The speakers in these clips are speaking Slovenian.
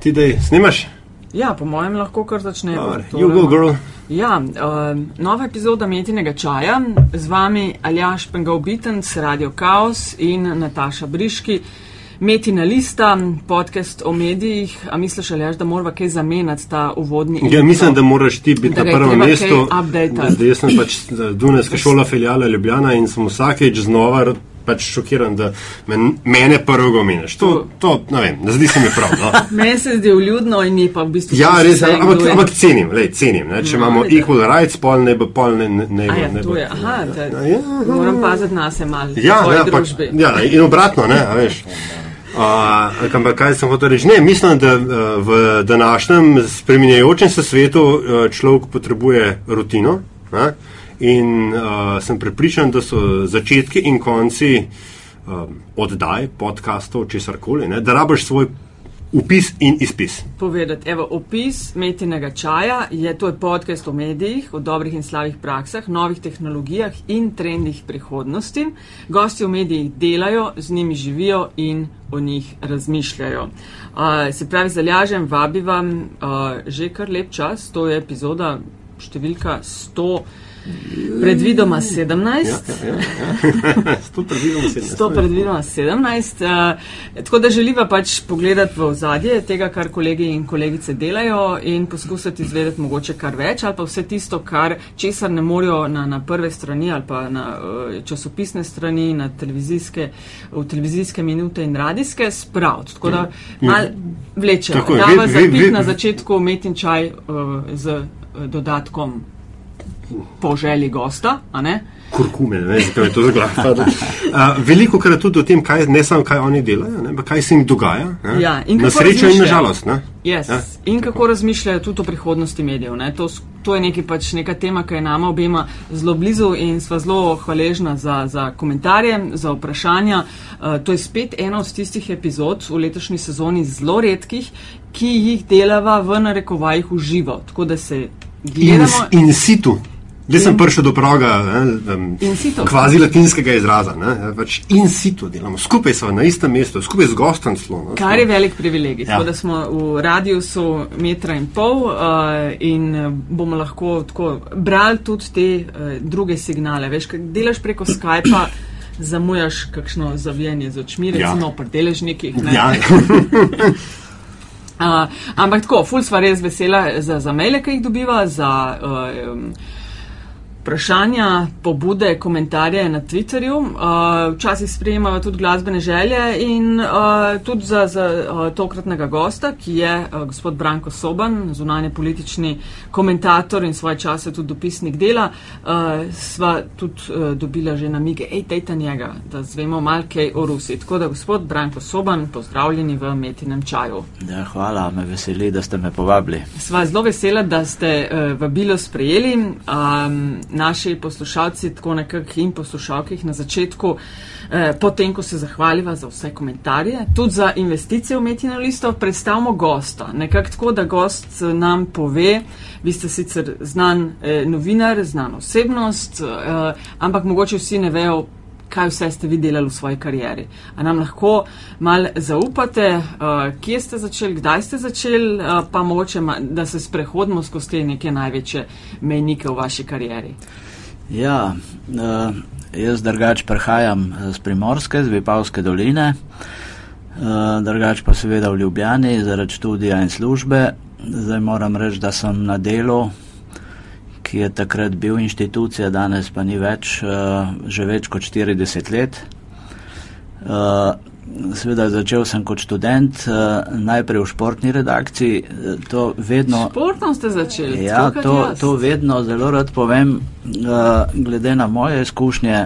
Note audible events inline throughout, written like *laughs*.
Ti da snimaš? Ja, po mojem lahko kar začnemo. You go, girl. Ja, uh, nova epizoda Metinega čaja, z vami Aljaš Pengalbitens, Radio Chaos in Nataša Briški. Metina lista, podcast o medijih, a misliš, Aljaš, da moramo kaj zamenjati ta uvodni? Ja, mislim, da moraš ti biti na prvem mestu. updatati. Zdaj, sem pač Dunajska šola filijala Ljubljana in sem vsakeč znova pač šokiran, da men, mene prvega omeniš. To, to, ne vem, ne zdi se mi prav. No. *laughs* Meni se zdi vljudno in ni pa v bistvu. Ja, res, ampak, ampak cenim, lej, cenim. Ne, če No, imamo ajde. equal rights, pol ne bo, pol ne, ne, ne, ja, ne bo. je, aha, da, Ja, moram paziti na se malo. Ja, ja, pa, ja, in obratno, ne, a veš. Uh, ampak kaj sem hotel reči? Ne, mislim, da uh, v današnjem spremenjajočem se svetu uh, človek potrebuje rutino. Ne? In uh, sem prepričan, da so začetki in konci um, oddaj, podkastov, česar koli, da rabiš svoj upis in izpis. povedati. Evo, opis metinega čaja je to je podcast o medijih, o dobrih in slabih praksah, novih tehnologijah in trendih prihodnosti. Gosti v medijih delajo, z njimi živijo in o njih razmišljajo. Uh, se pravi, zalažem, vabi vam uh, že kar lep čas, to je epizoda številka 100. Predvidoma 17. Ja, ja, ja. *laughs* Sto predvidoma se 100 predvidoma 17. Uh, tako da želiva pač pogledati v ozadje tega, kar kolegi in kolegice delajo in poskusiti izvedeti mogoče kar več ali pa vse tisto, kar česar ne morejo na, na prve strani ali pa na uh, časopisne strani, na televizijske, v televizijske minute in radijske spraviti. Tako da mal vleče. Dava zapit na začetku metin čaj uh, z dodatkom po želji gosta, kurkume, ne zakaj je to zaglašeno. Uh, veliko krat tudi o tem, kaj, ne samo kaj oni delajo, ne, ampak kaj se jim dogaja. Ne, Ja, in na srečo in na žalost. Ne. Yes. Ja. In kako razmišljajo tudi o prihodnosti medijev. Ne? To, to je nekaj pač neka tema, ki je nama obema zelo blizu in sva zelo hvaležna za, za komentarje, za vprašanja. Uh, to je spet ena od tistih epizod v letošnji sezoni zelo redkih, ki jih delava v narekovajih v živo. Tako da se In, gledamo. in situ. Zdaj sem prišel do pravega ne, um, kvazi latinskega izraza. Ne, pač in situ delamo, skupaj smo na istem mestu, skupaj z gostom celo. no, Kar je velik privilegij. Ja. Ja. Tako da smo v radiusu metra in pol uh, in eh, bomo lahko tako brali tudi te uh, druge signale. Veš, kaj delaš preko Skypa, *clears throat* zamujaš kakšno zavijanje z očmi, Ja. recimo pri deležnikih. ne. Ja, Uh, *laughs* ampak tako, ful sva res vesela za, za maile, ki jih dobiva, za uh, um, vprašanja, pobude, komentarje na Twitterju. Uh, včasih sprejemajo tudi glasbene želje in uh, tudi za, za uh, tokratnega gosta, ki je uh, gospod Branko Soban, zunanje politični komentator in svoje čase tudi dopisnik dela, uh, sva tudi uh, dobila že namige, ej, dejte njega, da zvemo mal kaj o Rusiji. Tako da gospod Branko Soban, pozdravljeni v Metinem čaju. Ja, hvala, me veseli, da ste me povabili. Sva zelo vesela, da ste uh, vabilo sprejeli. Um, naši poslušalci, tako nekako in poslušalkih na začetku, uh, potem, ko se zahvaliva za vse komentarje, tudi za investicije v Metina listo, predstavimo gosta. Nekako tako, da gost eh, nam pove, vi ste sicer znan eh, novinar, znan osebnost, eh, ampak mogoče vsi ne vejo, kaj vse ste vi delali v svoji karieri. A nam lahko mal zaupate, uh, kje ste začeli, kdaj ste začeli, uh, pa mogoče, da se sprehodimo skozi te neke največje mejnike v vaši karieri. Ja, uh, jaz drugač prihajam z Primorske, z Vipavske doline, uh, drugač pa seveda v Ljubljani zaradi študija in službe. Zdaj moram reči, da sem na delu, ki je takrat bil inštitucija, danes pa ni več, uh, že več kot 40 let. Uh, Sveda začel sem kot študent, uh, najprej v športni redakciji, eh, to vedno. Športno ste začeli. Ja, to, to vedno zelo rad povem. Glede na moje izkušnje,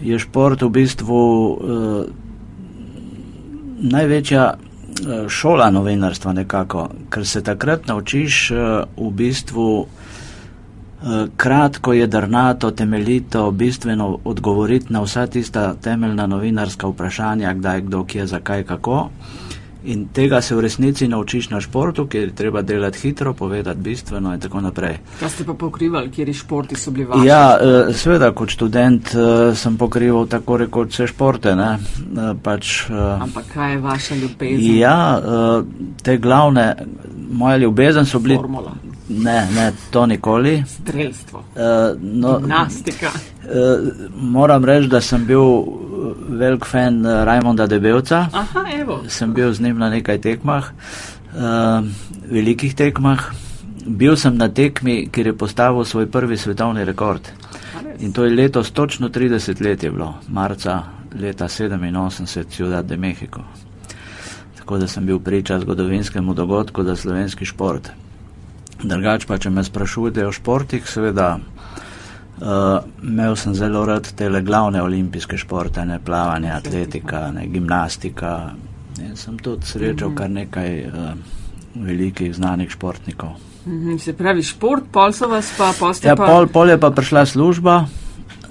je šport v bistvu največja šola novinarstva, nekako, ker se takrat naučiš v bistvu uh, kratko, jedrnato, temeljito, bistveno odgovoriti na vsa tista temeljna novinarska vprašanja, kdaj, kdo, kje, zakaj, kako. In tega se v resnici naučiš na športu, kjer je treba delati hitro, povedati bistveno in tako naprej. Kaj ste pa pokrivali, kjer športi so bili vaši? Ja, eh, seveda, kot študent eh, sem pokrival tako rekoč vse športe. Ne? Eh, pač, Ampak kaj je vaša ljubezen? Ja, te glavne, moja ljubezen so bili. Formula. Ne, ne, to nikoli. Strelstvo. Uh, no, Gimnastika. Uh, moram reči, da sem bil velik fan Raimonda Debelca. Aha, evo. Sem bil z njim na nekaj tekmah, uh, velikih tekmah. Bil sem na tekmi, kjer je postavil svoj prvi svetovni rekord. In to je letos točno 30 let je bilo, marca leta 87, Ciudad de Mexico. Tako da sem bil priča zgodovinskemu dogodku za slovenski šport. Drugač pa, če me sprašujete o športih, seveda uh, imel sem zelo rad te glavne olimpijske športe, ne plavanje, atletika, ne gimnastika. In sem tudi srečal kar nekaj uh, velikih znanih športnikov. Mhm, se pravi, šport, pol so vas pa postali. Ja, pol, pol je pa prišla služba,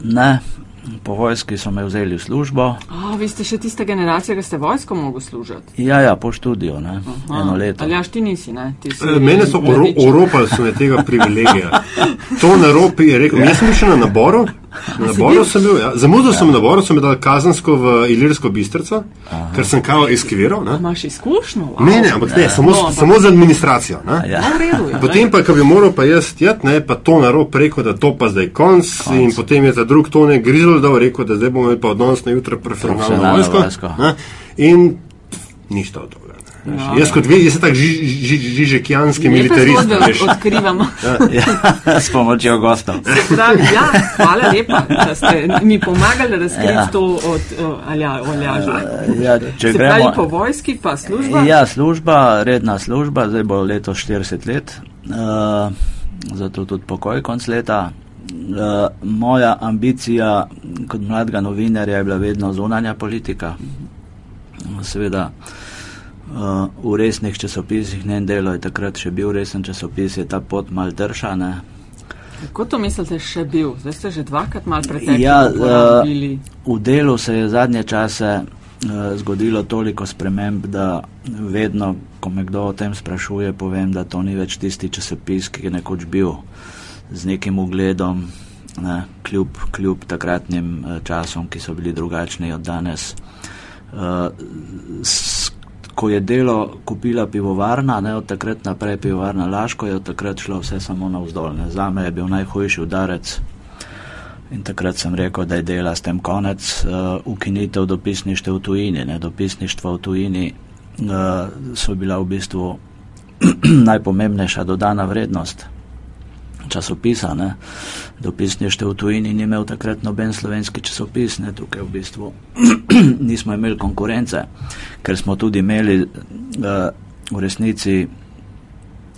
ne, po vojski so me vzeli v službo. Oh, vi ste še tista generacija, ki ste vojsko mogli služiti. Ja, ja, po študiju, ne, Aha. eno leto. Ali jaš ti nisi, ne? Ti si E, Mene so oro, oropali so me tega privilegija. To na ropi je rekel, jaz sem še na naboru. Na naboru sem bil, ja. Zamudil sem na naboru, so me dali kazansko v Ilirsko bistrico, ker sem kao eskiviral. Ne, Imaš izkušnjo? Wow. ne, ne ampak ne, samo, No, samo za administracijo. Ne. Ja. No, redu je. *laughs* Potem pa, ko bi moral pa jaz jet, ne, pa to na rop rekel, da to pa zdaj konc, konc. in potem je ta drug to ne grizel, da rekel, da zdaj bomo imeli pa odnos na jutro profesionalno vojsko. in ništa od tega. Ja. Jaz kot vi, jaz sem tak ži, ži, Lepe militarist. zgodbe veš. od- odkrivamo. *laughs* Ja, s pomočjo gostov. Pravi, ja, hvala lepa, da ste mi pomagali razkriti Ja. to od Alja, Aljaža. Ja, če Se gremo. pravi, po vojski pa služba. Ja, služba, redna služba, zdaj bo leto 40 let, uh, zato tudi pokoj konc leta. Uh, moja ambicija kot mladega novinarja je bila vedno zunanja politika. Seveda uh, v resnih časopisih, njen delo je takrat še bil resen časopis, je ta pot mal dršana. Kako to mislite, še bil? Zdaj ste že dvakrat mal pretekli. Ja, uporabili. V delu se je zadnje čase uh, zgodilo toliko sprememb, da vedno, ko me kdo o tem sprašuje, povem, da to ni več tisti časopis, ki je nekoč bil z nekim ugledom, ne, kljub, kljub takratnim uh, časom, ki so bili drugačni od danes. Uh, ko je delo kupila pivovarna, ne, od takrat naprej pivovarna Laško, je od takrat šlo vse samo navzdol. ne. Zame je bil najhujši udarec In takrat sem rekel, da je dela s tem konec, uh, ukinitev dopisništev v tujini. Ne. Dopisništva v tujini uh, so bila v bistvu *clears throat* najpomembnejša dodana vrednost časopisa. Ne. Dopisništev v tujini ni imel takrat noben slovenski časopis, ne. tukaj v bistvu *clears throat* nismo imeli konkurence, ker smo tudi imeli uh, v resnici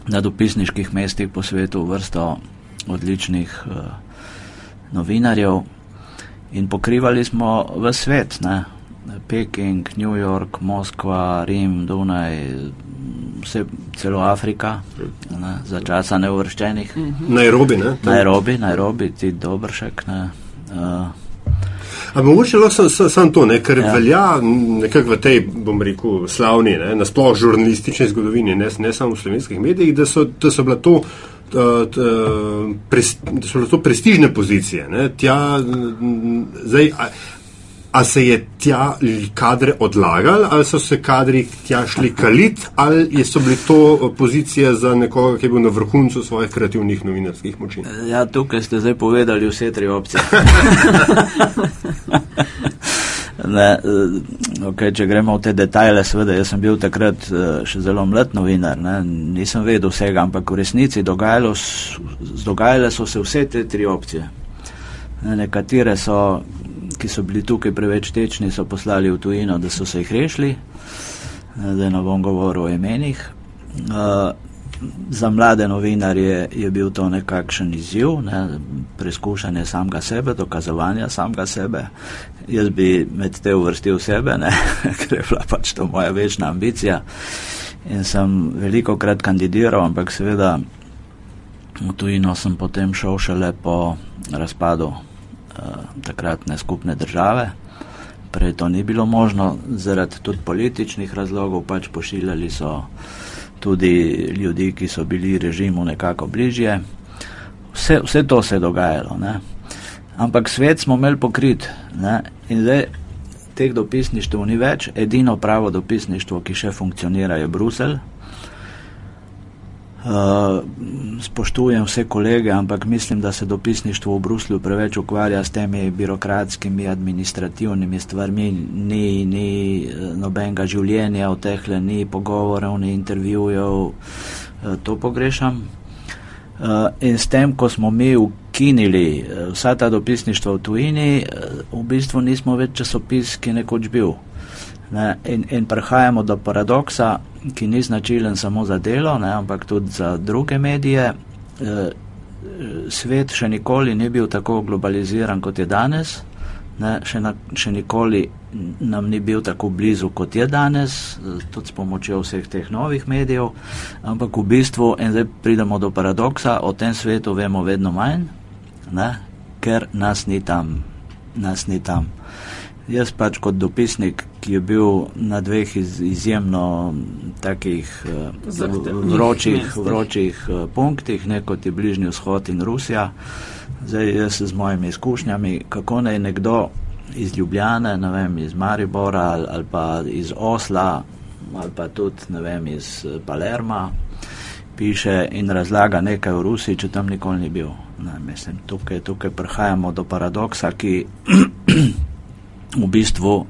na dopisniških mestih po svetu vrsto odličnih uh, novinarjev in pokrivali smo v svet, ne? Peking, New York, Moskva, Rim, Dunaj, vse, celo Afrika, ne? za časa neuvrščenih. Nairobi, ne? Tam- Nairobi, Nairobi, ti dobršek. Ne? Uh, A mogoče lahko samo sam, to, ne, ker Ja. ja. velja nekako v tej, bom rekel, slavni, ne, nasploh žurnalistični zgodovini, ne, ne samo v slovenskih medijih, da so, da so bila to. t- t- pres- Da so to prestižne pozicije. Ne? Tja, zdaj, a, a se je tja kadre odlagali, ali so se kadri tja šli kalit, ali so bile to pozicije za nekoga, ki je bil na vrhuncu svojih kreativnih novinarskih moči. ja, tukaj ste zdaj povedali vse tri opcije. *laughs* Ne, eh, okay, če gremo v te detajle, seveda, jaz sem bil takrat eh, še zelo mlad novinar, ne, nisem vedel vsega, ampak v resnici dogajalo, dogajale so se vse te tri opcije. Ne, nekatere so, ki so bili tukaj preveč tečni, so poslali v tujino, da so se jih rešili, zdaj ne bom govoril o imenih. Uh, za mlade novinarje je bil to nekakšen izziv, ne, preizkušanje samega sebe, dokazovanja samega sebe. Jaz bi med te uvrstil sebe, ne, *laughs* ker je bila pač to moja večna ambicija. In sem veliko krat kandidiral, ampak seveda v tujino sem potem šel šele po razpadu takratne skupne države, Prej to ni bilo možno, zaradi tudi političnih razlogov, pač pošiljali so tudi ljudi, ki so bili režimu nekako bližje. Vse, vse to se je dogajalo. Ne? Ampak svet smo imeli pokrit ne? in zdaj teh dopisništv ni več. Edino pravo dopisništvo, ki še funkcionira, je Bruselj. Uh, spoštujem vse kolege, ampak mislim, da se dopisništvo v Bruslju preveč ukvarja s temi birokratskimi, administrativnimi stvarmi, ni, ni eh, nobenega življenja v tehle, ni pogovorov, ni intervjujev, uh, to pogrešam. Uh, in s tem, ko smo mi ukinili vsa ta dopisništva v tujini, v bistvu nismo več časopis, ki nekoč bil. Ne, in, in prehajamo do paradoksa, ki ni značilen samo za delo, ne, ampak tudi za druge medije. E, svet še nikoli ni bil tako globaliziran, kot je danes, ne, še, na, še nikoli nam ni bil tako blizu, kot je danes, tudi s pomočjo vseh teh novih medijev, ampak v bistvu, in zdaj pridemo do paradoksa, o tem svetu vemo vedno manj, ne, ker nas ni tam. Nas ni tam. Jaz pač kot dopisnik, ki je bil na dveh iz, izjemno takih uh, vročih, vročih uh, punktih, ne kot je Bližnji vzhod in Rusija, zdaj jaz z mojimi izkušnjami, kako naj nekdo iz Ljubljane, ne vem, iz Maribora ali, ali pa iz Osla ali pa tudi, ne vem, iz eh, Palerma piše in razlaga nekaj o Rusiji, če tam nikoli ni bil. Ne, mislim, tukaj, tukaj prihajamo do paradoksa, ki *clears throat* v bistvu, uh,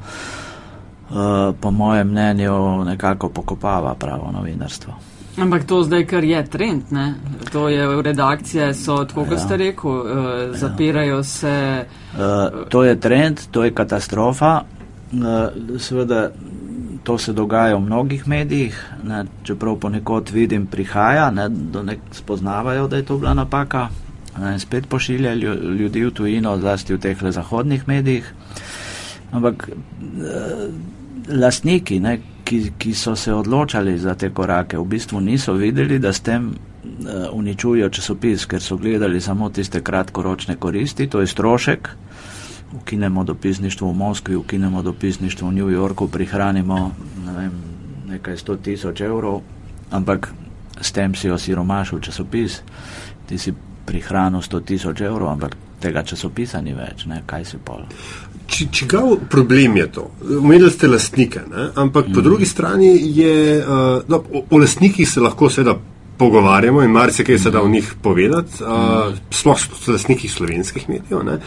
po mojem mnenju, nekako pokopava pravo novinarstvo. Ampak to zdaj, kar je trend, ne? to je v redakcije, so, tako kot ja. ste rekel, uh, zapirajo se. Uh, to je trend, to je katastrofa. Uh, seveda, to se dogaja v mnogih medijih, ne? čeprav ponekod vidim, prihaja, ne? da nek spoznavajo, da je to bila napaka. In spet pošilja ljudi v tujino, zlasti v teh zahodnih medijih. Ampak uh, lastniki, ne, ki, ki so se odločali za te korake, v bistvu niso videli, da s tem uh, uničujo časopis, ker so gledali samo tiste kratkoročne koristi, to je strošek. Ukinemo dopisništvo v Moskvi, ukinemo dopisništvo v New Yorku, prihranimo ne vem, nekaj sto tisoč evrov, ampak s tem si osiromašil časopis, ti si prihranil sto tisoč evrov, ampak tega časopisa ni več, ne? kaj si pol. Čigav problem je to? Umenili ste lastnike, ne? ampak mm. po mhm. drugi strani je, uh, no, o, o lastnikih se lahko seveda pogovarjamo in marsikaj se da o njih povedati, uh, sploh s lastniki slovenskih medijev. Ne?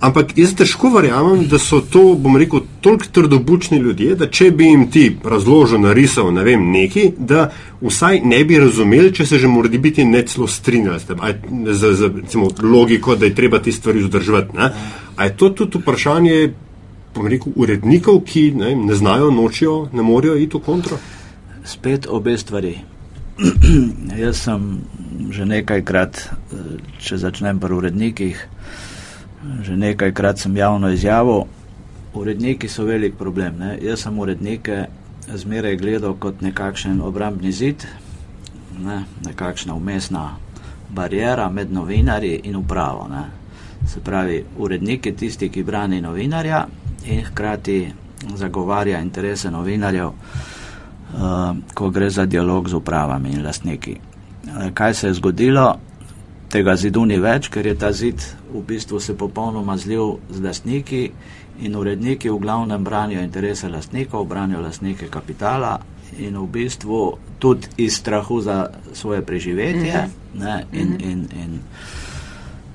Ampak jaz težko verjamem, da so to, bom rekel, toliko trdobučni ljudje, da če bi jim ti razložil, narisal, ne vem, neki, da vsaj ne bi razumeli, če se že morda biti ne celo strinjali tem, z, z recimo, logiko, da je treba te stvari vzdrževati. A je to tudi vprašanje, rekel, urednikov, ki ne, ne znajo, nočijo, ne morejo iti v kontro? Spet obe stvari. *clears throat* Jaz sem že nekajkrat, če začnem pri urednikih, že nekajkrat sem javno izjavil, uredniki so velik problem. Ne? Jaz sem urednike zmeraj gledal kot nekakšen obrambni zid, ne? nekakšna umestna barijera med novinarji in upravo. Ne? Se pravi, urednik je tisti, ki brani novinarja in hkrati zagovarja interese novinarjev. Eh, ko gre za dialog z upravami in lastniki. Eh, kaj se je zgodilo? Tega zidu ni več, ker je ta zid v bistvu se popolnoma zlil z lastniki in uredniki v glavnem branijo interese lastnikov, branijo lastnike kapitala in v bistvu tudi iz strahu za svoje preživetje mm -hmm. ne, in, -hmm. in, in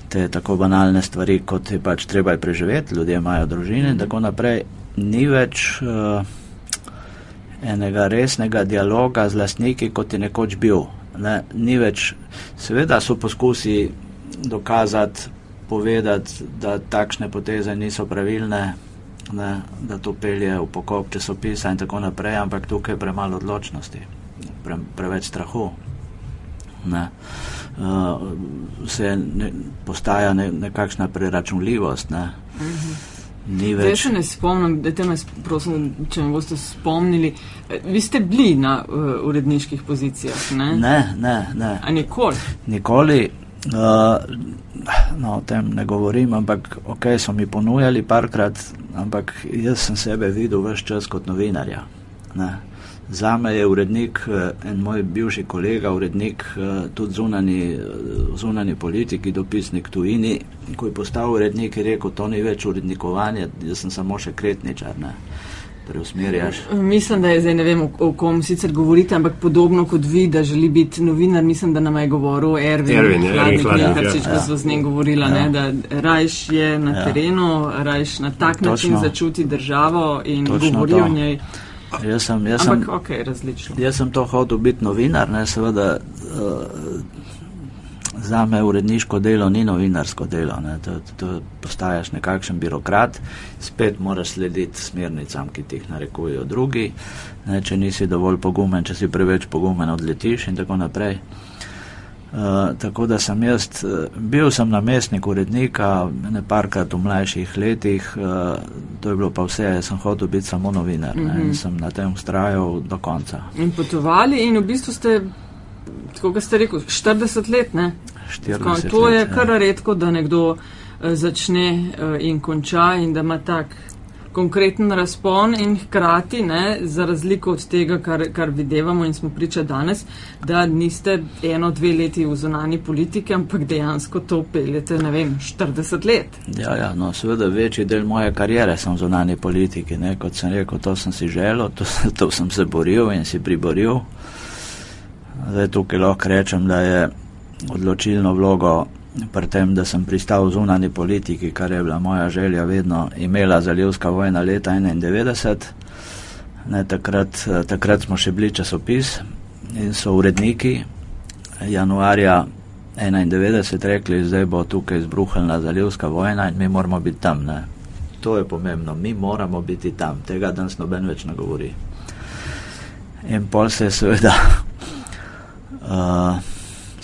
te tako banalne stvari, kot je pač treba preživeti, ljudje imajo družine in -hmm. tako naprej, ni več. Uh, enega resnega dialoga z lastniki, kot je nekoč bil. Ne, ni več, seveda so poskusi dokazati, povedati, da takšne poteze niso pravilne, ne, da to pelje v pokop časopisa in tako naprej, ampak tukaj je premalo odločnosti, pre, preveč strahu. Ne. Uh, se ne, postaja ne, nekakšna preračunljivost. Ne. Uh mhm. -huh. Zdaj se ne spomnim, da te me prosim, če me boste spomnili. Vi ste bili na uh, uredniških pozicijah, ne? Ne, ne, ne. A nikoli? Nikoli. Uh, no, o tem ne govorim, ampak ok, so mi ponujali parkrat, ampak jaz sem sebe videl vse čas kot novinarja. Ne. Za me je urednik, eh, en moj bivši kolega, urednik, eh, tudi zunani, zunani politiki, dopisnik tujini, ko je postal urednik, je rekel, to ni več urednikovanje, jaz sem samo še kretničar. Ne preusmerjaš? Mislim, da je zdaj ne vem, o kom sicer govorite, ampak podobno kot vi, da želi biti novinar, mislim, da nam je govoril Ervin. Ervin, Hladnik, ja, ja. ja. z njim govorila, ja. ne, da rajš je na ja. terenu, rajš na tak Točno. način začuti državo in Točno govori to. o njej. Jaz sem, jaz, Ampak, sem, okay, jaz sem to hotel biti novinar, ne, seveda. Uh, Za me uredniško delo ni novinarsko delo, ne. to, to postaješ nekakšen birokrat, spet moraš slediti smernicam, ki ti jih narekujejo drugi. Ne, če nisi dovolj pogumen, če si preveč pogumen, odletiš in tako naprej. Uh, tako da sem jaz, uh, bil sem namestnik urednika, ne parkrat v mlajših letih, uh, to je bilo pa vse, jaz sem hotel biti samo novinar mm -hmm. ne, in sem na tem ustrajal do konca. In potovali in v bistvu ste tako kot ste rekli, 40 let. 40 to let, je kar ja. redko, da nekdo uh, začne uh, in konča in da ima tak konkreten razpon in hkrati, ne, za razliko od tega, kar, kar videvamo in smo priča danes, da niste eno, dve leti v zonani politiki, ampak dejansko to peljete, ne vem, 40 let. Ja, ja, no, seveda večji del moje karijere sem v zonani politiki, ne, kot sem rekel, to sem si želel, to, *laughs* to sem se boril in si priboril. Zdaj tukaj lahko rečem, da je odločilno vlogo pri tem, da sem pristal v zunani politiki, kar je bila moja želja vedno imela zalivska vojna leta 91. Ne, takrat, takrat smo še bili časopis in so uredniki januarja 91 rekli, zdaj bo tukaj izbruhnila zalivska vojna in mi moramo biti tam. Ne. To je pomembno, mi moramo biti tam, tega danes noben več ne govori. In pol se je seveda uh, *laughs*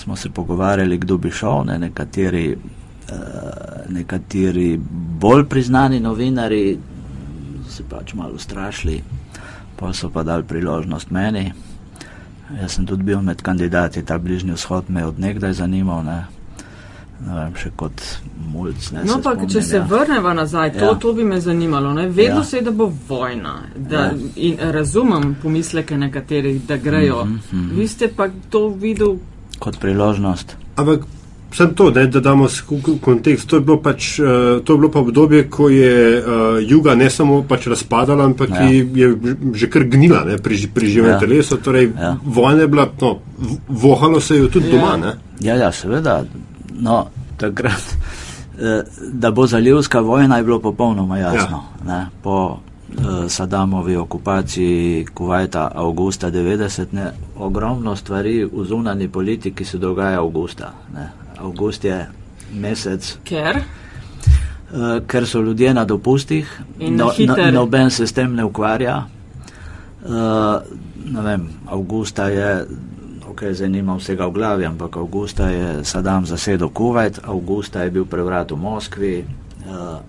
smo se pogovarjali, kdo bi šel, ne, nekateri, uh, nekateri bolj priznani novinari se pač malo strašili, pa so pa dali priložnost meni. Jaz sem tudi bil med kandidati, ta bližnji vzhod me je odnegdaj zanimal. Ne. Ne vem, še kot mulj. No, pa če se ja. vrnemo nazaj, to, ja. to bi me zanimalo. Ne? Vedno ja. se je, da bo vojna. Da, ja. Razumem pomisleke nekaterih, da grejo. Mm -hmm. Vi ste pa to videl kot priložnost. Ampak sem to, ne, da damo kontekst. To je, bilo pač, uh, to je bilo pa obdobje, ko je uh, juga ne samo pač razpadala, ampak ja. je že kar gnila ne, pri, pri živem ja. telesu. Torej, ja. Vojna je bila, no, vohalo se je tudi ja. doma. Ne? Ja, ja, seveda. No, takrat, eh, da bo zalivska vojna, je bilo popolnoma jasno. Ja. Po eh, Sadamovi okupaciji Kuwaita avgusta 90, ne, ogromno stvari v zunani politiki se dogaja avgusta. Ne. Avgust je mesec. Ker? Uh, ker so ljudje na dopustih, no, no, noben se s tem ne ukvarja. Uh, ne vem, avgusta je tukaj zdaj nima vsega v glavi, ampak avgusta je Sadam zasedel Kuwait, avgusta je bil prevrat v Moskvi. Uh,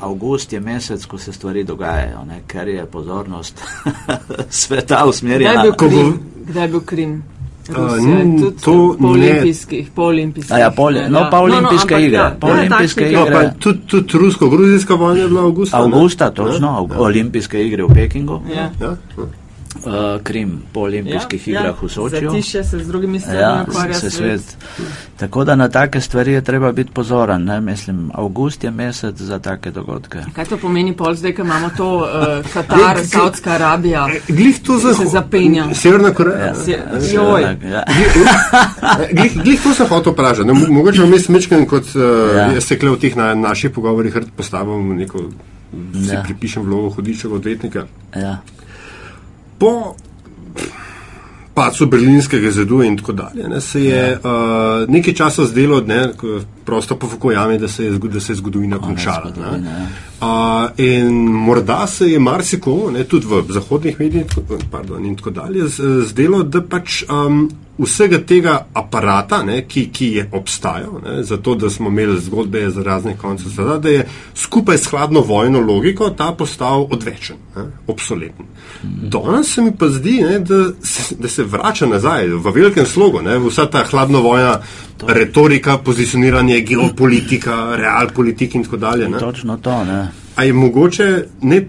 August je mesec, ko se stvari dogajajo, ne, ker je pozornost *laughs* sveta usmerjena. Kdaj je bil Krim? Uh, to po olimpijskih, po olimpijskih. Ja, pol, no, pa olimpijske no, no, igre. Ja, pa olimpijske igre. No, tudi tud rusko-gruzijska vojna je bila avgusta. Avgusta, točno, ja. olimpijske igre v Pekingu. Ja. Ja. Uh, Krim po olimpijskih ja, ja. igrah ja. v Sočiju. Zatiše se z drugimi stvarmi, ja, ukvarja se svet. svet. Tako da na take stvari je treba biti pozoren. Ne? Mislim, avgust je mesec za take dogodke. Kaj to pomeni pol zdaj, ko imamo to uh, Katar, Saudska Arabija? Glih to za, se zapenja. Severna Koreja. Ja, se. Ja. glih, glih to se hoto praža. Mogoče vam mislim mečken, kot uh, ja. jaz se kle v teh na, naših pogovorih postavim neko, si ja. pripišem vlogo hodičega odvetnika. Ja po pacu berlinskega zidu in tako dalje, ne, se je uh, nekaj časa zdelo, ne, prosto po Fukuyami, da, da se je zgodovina končala. Uh, in morda se je marsikomu, tudi v zahodnih medijih pardon, in tako dalje, zdelo, da pač um, vsega tega aparata, ne, ki, ki je obstajal, ne, zato da smo imeli zgodbe za razne konce sveta, da je skupaj s hladno vojno logiko ta postal odvečen, ne, obsoleten. Danes se mi pa zdi, ne, da, se, da se vrača nazaj v velikem slogu, ne, vsa ta hladno vojna retorika, pozicioniranje zunanje geopolitika, realpolitika in tako dalje. Ne? Točno to. Ne? A je mogoče, ne,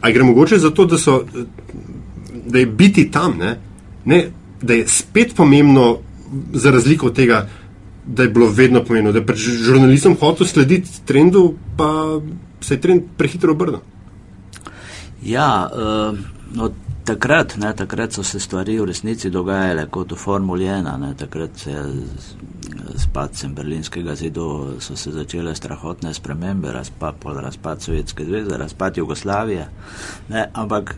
a gre mogoče za to, da, so, da je biti tam, ne? Ne, da je spet pomembno, za razliko od tega, da je bilo vedno pomembno, da je pač žurnalistom hotel slediti trendu, pa se je trend prehitro obrnil. Ja, uh, no, takrat, ne, takrat so se stvari v resnici dogajale kot v Formuli 1. Takrat se je s padcem Berlinskega zidu so se začele strahotne spremembe, razpad, razpad Sovjetske zveze, razpad Jugoslavije. Ne, ampak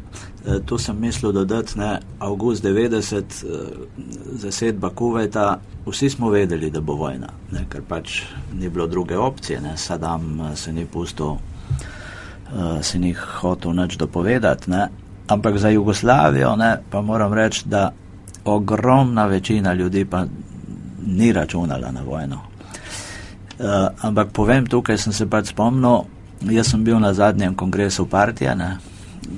eh, tu sem mislil dodati, ne, avgust 90, eh, zasedba Kuvajta, vsi smo vedeli, da bo vojna, ne, ker pač ni bilo druge opcije. Ne, Sadam eh, se ni pustil, se ni hotel nič dopovedati. Ne, ampak za Jugoslavijo ne, pa moram reči, da ogromna večina ljudi pa ni računala na vojno. Uh, ampak povem tukaj, sem se pač spomnil, jaz sem bil na zadnjem kongresu partije, ne,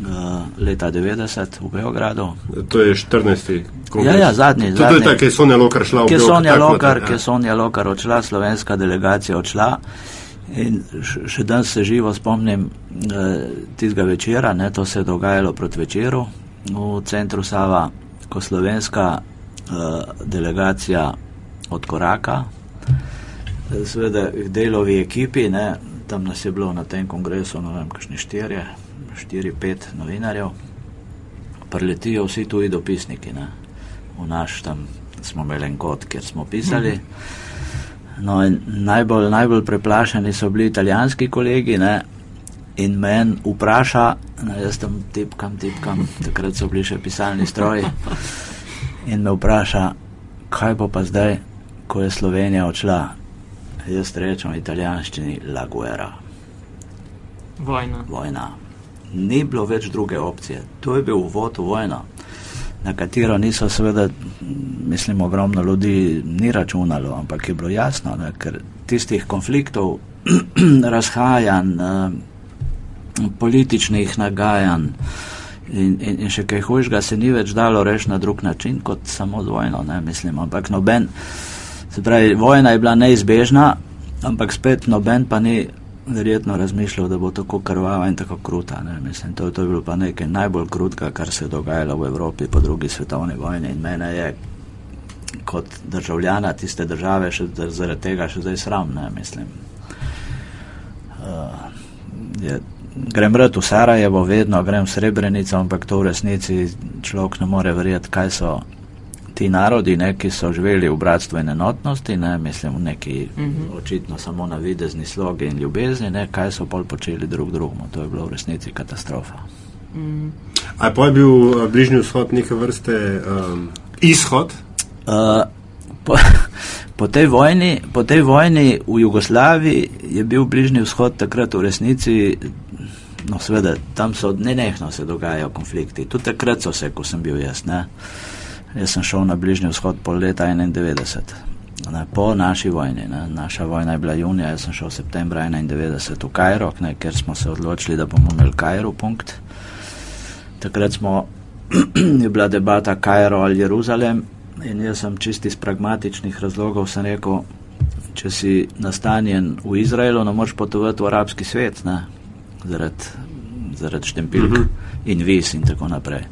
uh, leta 90 v Beogradu. To je 14. kongres. Ja, ja, zadnji. To je tako, ki je Sonja Lokar šla v Beograd. Sonja Lokar, ki je Sonja Lokar odšla, slovenska delegacija odšla. In še danes se živo spomnim eh, tistega večera, ne, to se je dogajalo proti večeru. V centru Sava, ko slovenska eh, delegacija od koraka, seveda v delovi ekipi, ne, tam nas je bilo na tem kongresu, ne vem, kakšni štirje, štiri, pet novinarjev, preletijo vsi tuji dopisniki, ne, v naš tam smo imeli en kot, kjer smo pisali. No, najbolj, najbolj preplašeni so bili italijanski kolegi, ne, in men vpraša, ne, jaz tam tipkam, tipkam, takrat so bili še pisalni stroji, in me vpraša, kaj bo pa zdaj, ko je Slovenija odšla, jaz rečem v italijanščini La Guerra. Vojna. Vojna. Ni bilo več druge opcije. To je bil uvod v vojno, na katero niso seveda, mislim, ogromno ljudi ni računalo, ampak je bilo jasno, ne, ker tistih konfliktov, *clears throat* razhajanj, eh, političnih nagajanj, In, in, in še kaj hujšega se ni več dalo reči na drug način kot samo z vojno, ne mislim. Ampak noben, Se pravi, vojna je bila neizbežna, ampak spet noben pa ni verjetno razmišljal, da bo tako krvava in tako kruta. Mislim, to, to je bilo pa nekaj najbolj krutega, kar se je dogajalo v Evropi po drugi svetovni vojni in mene je kot državljana tiste države še zaradi tega še zdaj sram, ne mislim. Uh, je, grem rad v Sarajevo, vedno grem v Srebrenico, ampak to v resnici človek ne more verjeti, kaj so ti narodi, ne, ki so živeli v bratstvu in enotnosti, ne, mislim, neki uh mhm. -huh. očitno samo na videzni slogi in ljubezni, ne, kaj so pol počeli drug drugemu. To je bilo v resnici katastrofa. Uh mhm. -huh. A pa je bil eh, Bližnji vzhod neke vrste um, izhod? Uh, po, *laughs* po, tej vojni, po tej vojni v Jugoslaviji je bil Bližnji vzhod takrat v resnici. No, seveda, tam so nenehno se dogajajo konflikti. Tudi takrat so se, ko sem bil jaz. Ne. Jaz sem šel na Bližnji vzhod pol leta 91, ne, po naši vojni. Ne. Naša vojna je bila junija, jaz sem šel septembra 91 v Kajro, ne, ker smo se odločili, da bomo imeli Kajro punkt. Takrat smo, *clears throat* je bila debata Kajro ali Jeruzalem in jaz sem čisti iz pragmatičnih razlogov sem rekel, če si nastanjen v Izraelu, ne moreš potovati v arabski svet, zaradi zarad štempilk uh mhm. -huh. in vis in tako naprej.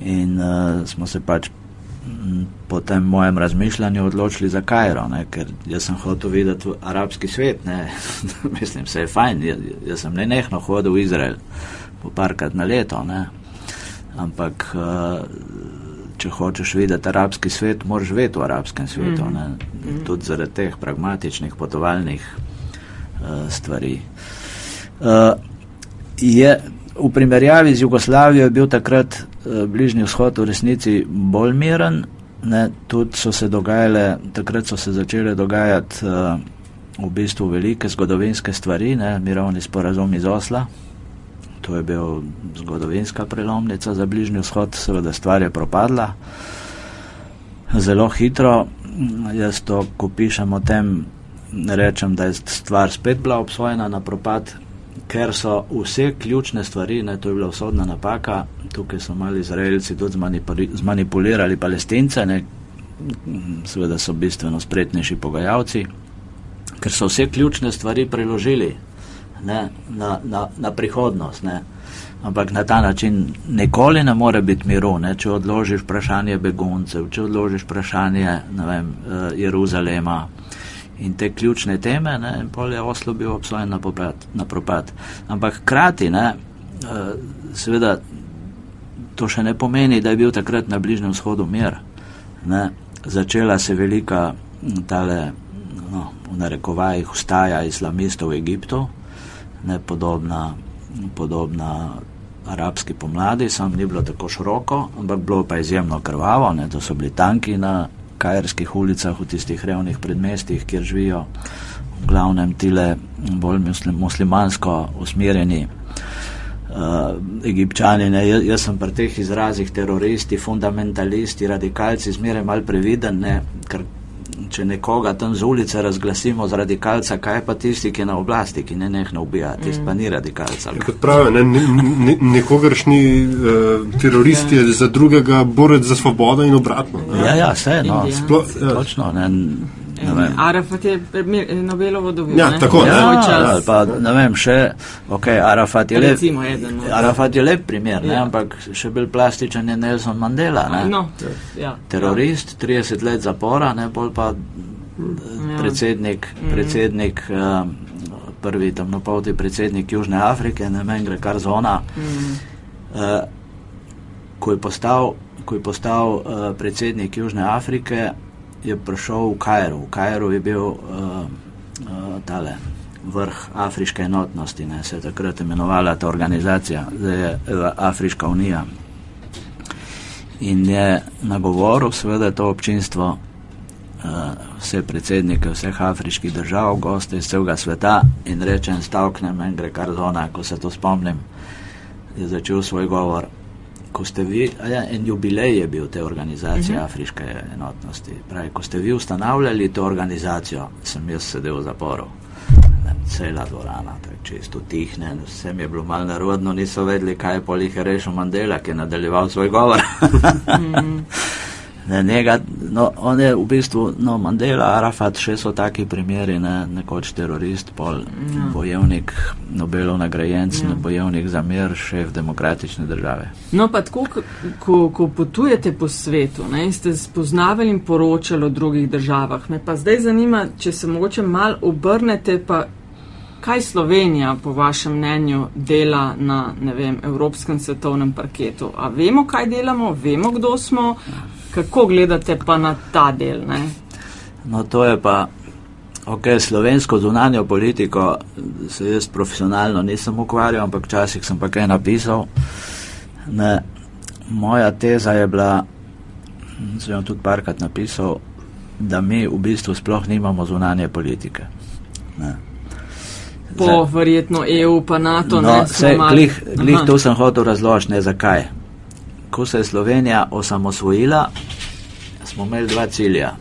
In uh, smo se pač po tem mojem razmišljanju odločili za Kajro, ne? ker jaz sem hotel videti arabski svet. *laughs* Mislim, se je fajn, jaz, jaz sem ne nehno hodil v Izrael po parkrat na leto. Ne? Ampak, uh, če hočeš videti arabski svet, moraš vedeti v arabskem svetu. Mm -hmm. Tudi zaradi teh pragmatičnih potovalnih uh, stvari. Uh, je, v primerjavi z Jugoslavijo je bil takrat Eh, Bližnji vzhod v resnici bolj miren. Ne, tudi so se dogajale, takrat so se začele dogajati uh, v bistvu velike zgodovinske stvari, ne, mirovni sporazum iz Osla. To je bil zgodovinska prelomnica za Bližnji vzhod, seveda stvar je propadla. Zelo hitro, jaz to, ko pišem o tem, rečem, da je stvar spet bila obsojena na propad, ker so vse ključne stvari, ne, to je bila usodna napaka, tukaj so mali izraelci tudi zmanipulirali palestince, ne, seveda so bistveno spretnejši pogajalci ker so vse ključne stvari preložili ne, na, na, na prihodnost. Ne. Ampak na ta način nikoli ne more biti miru, ne, če odložiš vprašanje beguncev, če odložiš vprašanje vem, uh, Jeruzalema in te ključne teme, ne, in pol je Oslo bil obsojen na, poprat, na propad. Ampak krati, ne, uh, seveda, to še ne pomeni, da je bil takrat na Bližnjem vzhodu mir. Ne. Začela se velika tale, no, v narekovajih, ustaja islamistov v Egiptu, ne podobna, podobna arabski pomladi, sam ni bilo tako široko, ampak bilo pa izjemno krvavo, ne, to so bili tanki na kajerskih ulicah, v tistih revnih predmestih, kjer živijo v glavnem tile bolj muslim, muslimansko usmerjeni uh, egipčani. Ne. Jaz, jaz sem pri teh izrazih teroristi, fundamentalisti, radikalci zmeraj mal previden, ne, ker če nekoga tam z ulice razglasimo za radikalca, kaj pa tisti, ki je na oblasti, ki ne nehno ubija, tisti pa ni radikalca. Ja, kot pravijo, ne, ne, ne, nekogaršni uh, terorist je za drugega borec za svobodo in obratno. Ne. Ja, ja, vse, no, sploh, ja. točno, ne, Arafat je Nobelovo dobil. Ja, tako ja, ja, pa, ne vem, še, ok, Arafat je, lep, eden, no, Arafat je lep primer, ja. ne, ampak še bolj plastičen je Nelson Mandela. Ne, no, ja, Terorist, 30 let zapora, ne bolj pa ja. predsednik, mhm. predsednik um, prvi tam napolti predsednik Južne Afrike, ne vem, gre kar zona. Mm. Uh, ko je postal, ko je postal uh, predsednik Južne Afrike, je prišel v Kajru. V Kajru je bil uh, uh, tale vrh Afriške enotnosti, ne, se je takrat imenovala ta organizacija, zdaj je Afriška unija. In je nagovoril seveda to občinstvo, uh, vse predsednike vseh afriških držav, goste iz celega sveta in stavknem en gre kar zona, ko se to spomnim, je začel svoj govor ko ste vi, ja, en jubilej je bil te organizacije uh mhm. -huh. Afriške enotnosti. Pravi, ko ste vi ustanavljali to organizacijo, sem jaz sedel v zaporu. Cela dvorana, čisto tihne, vsem je bilo malo narodno, niso vedeli, kaj je polih rešil Mandela, ki je nadaljeval svoj govor. mm -hmm. *laughs* njega, no, on je v bistvu no, Mandela, Arafat, še so taki primeri, ne, nekoč terorist, pol ja. bojevnik, Nobelov nagrajenc, ja. bojevnik za mir, šef demokratične države. No, pa tako, ko, ko potujete po svetu, ne, ste spoznavali in poročali o drugih državah, me pa zdaj zanima, če se mogoče mal obrnete, pa kaj Slovenija, po vašem mnenju, dela na, ne vem, evropskem svetovnem parketu. A vemo, kaj delamo, vemo, kdo smo. Kako gledate pa na ta del? Ne? No, to je pa, ok, slovensko zunanjo politiko se jaz profesionalno nisem ukvarjal, ampak včasih sem pa kaj napisal. Ne, moja teza je bila, sem jo tudi parkrat napisal, da mi v bistvu sploh nimamo zunanje politike. Ne. Po Zdaj, verjetno EU pa NATO. No, ne, glih, glih to sem hotel razložiti, zakaj ko se je Slovenija osamosvojila, smo imeli dva cilja,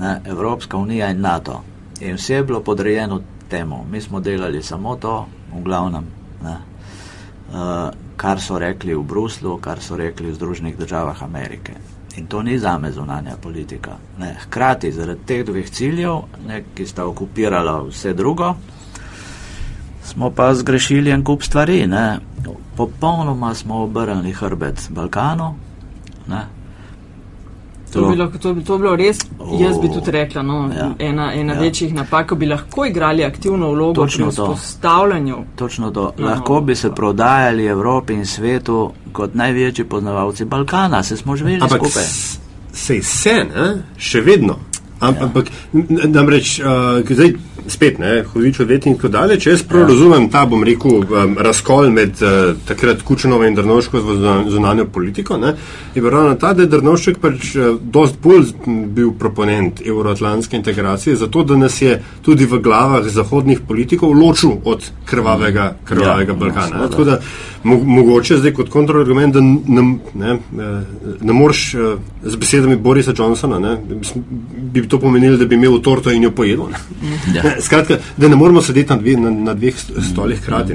ne, Evropska unija in NATO. In vse je bilo podrejeno temu. Mi smo delali samo to, v glavnem, ne, uh, kar so rekli v Bruslu, kar so rekli v Združenih državah Amerike. In to ni za me zunanja politika. Ne. Hkrati zaradi teh dveh ciljev, ne, ki sta okupirala vse drugo, smo pa zgrešili en kup stvari. Ne. Popolnoma smo obrnili hrbet Balkanu. Ne. To, to, bi lahko, to, bi, to bi bilo res, jaz bi tudi rekla, no, ja, ena, ena ja. večjih napak, ko bi lahko igrali aktivno vlogo točno pri vzpostavljanju. Točno to. No, lahko bi se prodajali Evropi in svetu kot največji poznavalci Balkana, se smo živeli skupaj. Sej se, ne? še vedno. Ampak, ja. namreč, uh, zdaj spet, ne, hodič odvetnik in tako dalje, če jaz prav ja. razumem ta, bom rekel, um, razkol med uh, takrat Kučanovo in Drnovško zunanjo politiko, ne, je bil ravno ta, da je Drnovšek pač uh, dost bolj bil proponent euroatlantske integracije, zato da nas je tudi v glavah zahodnih politikov ločil od krvavega, krvavega ja, Balkana. No, Mo mogoče zdaj kot kontrargument, da ne, ne, ne moreš z besedami Borisa Johnsona, ne, bi to pomenilo, da bi imel torto in jo pojedel. Ja. Skratka, da ne moramo sedeti na, dve, na, na dveh stolih hkrati.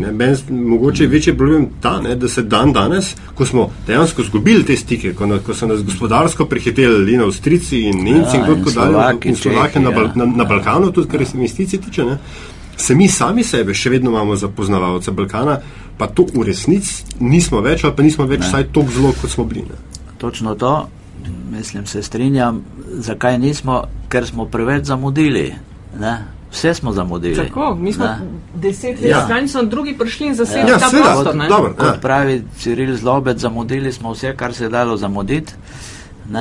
Mogoče je večji problem ta, ne, da se dan danes, ko smo dejansko izgubili te stike, ko, na, ko so nas gospodarsko prehiteli in Avstrici in Nemci ja, in tako dalje, in Slovaki na, ja. na, na Balkanu, tudi kar se investicij tiče. Ne, se mi sami sebe še vedno imamo za poznavalce Balkana, pa to v resnici nismo več, ali pa nismo več ne. vsaj tako zelo, kot smo bili. Ne. Točno to, mislim, se strinjam. Zakaj nismo? Ker smo preveč zamudili. Ne. Vse smo zamudili. Tako, mi smo ne. deset let ja. stran, so drugi prišli in zasedli ja, ta prostor. Kot, dobro, kot ja. pravi Ciril Zlobec, zamudili smo vse, kar se je dalo zamuditi. Uh,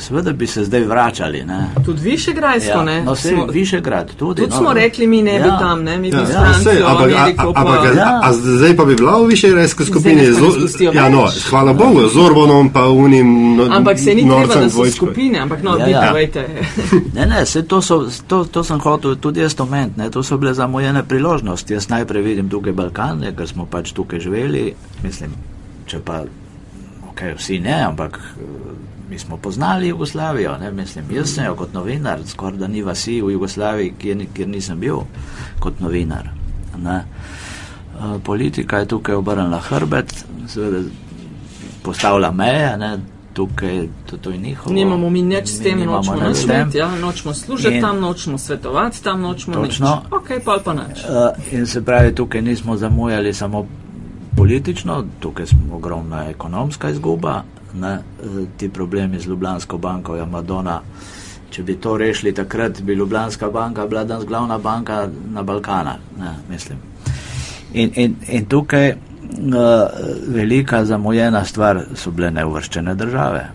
seveda bi se zdaj vračali. Ne. Tudi Višegrajsko, ja. ne? No, vse smo, Višegrad, tudi. Tudi no, smo rekli, mi ne ja. bi tam, ne, mi bi ja. Francijo, ja, ampak, Ameriko, a, a, a, a, ja. a zdaj pa bi bila v Višegrajsko skupini. Ja, no, hvala Bogu, z Orbanom pa unim. No, ampak se ni treba, da so skupine, ampak no, ja, vi ja. povejte. *laughs* ne, ne, se to, so, to, to sem hotel tudi jaz omeniti, ne, to so bile zamujene priložnosti. Jaz najprej vidim tukaj Balkan, ne, ker smo pač tukaj živeli, mislim, če pa, ok, vsi ne, ampak mi smo poznali Jugoslavijo, ne, mislim, jaz sem jo kot novinar, skoraj da ni vasi v Jugoslaviji, kjer, kjer nisem bil kot novinar. Ne. Politika je tukaj obrnila hrbet, seveda postavlja meje, ne, tukaj to, to je njihovo. Nimamo mi nič s tem, nočemo naslediti, ja, nočemo služiti in, tam, nočemo svetovati tam, nočemo točno, nič. Ok, pa pa nič. Uh, in se pravi, tukaj nismo zamujali samo politično, tukaj smo ogromna ekonomska izguba, ne, ti problemi z Ljubljansko banko, ja, Madonna. Če bi to rešili takrat, bi Ljubljanska banka bila danes glavna banka na Balkanu, mislim. In, in, in tukaj uh, velika zamujena stvar so bile neuvrščene države.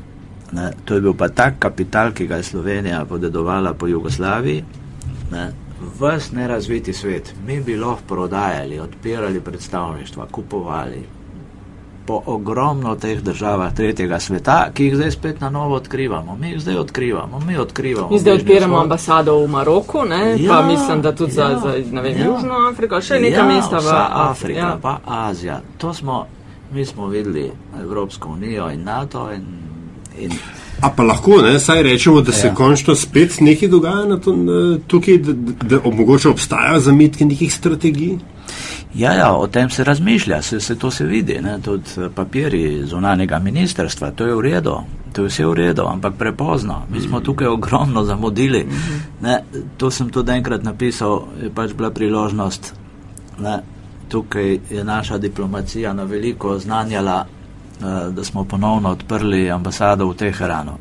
Ne. To je bil pa tak kapital, ki ga je Slovenija podedovala po Jugoslaviji, ne. ves nerazviti svet. Mi bi lahko prodajali, odpirali predstavništva, kupovali, po ogromno teh državah tretjega sveta, ki jih zdaj spet na novo odkrivamo. Mi jih zdaj odkrivamo, mi odkrivamo. Mi zdaj odpiramo ambasado v Maroku, ne? Ja, pa mislim, da tudi ja, za, za vem, ja. Južno Afriko, še nekaj ja, mesta v Afriki. Ja. Pa Azija. To smo, mi smo videli Evropsko unijo in NATO in. in A pa lahko, ne, saj rečemo, da se ja. končno spet nekaj dogaja na to, na, tukaj, da, da omogoče obstajajo zametki nekih strategij? Ja, ja, o tem se razmišlja, se, se to se vidi, ne, tudi eh, papiri zunanjega ministerstva, to je v redu, to je vse v redu, ampak prepozno. Mi smo mhm. tukaj ogromno zamudili. Mhm. Ne, to sem tudi enkrat napisal, je pač bila priložnost. Ne, tukaj je naša diplomacija na veliko znanjala, eh, da smo ponovno odprli ambasado v Teheranu.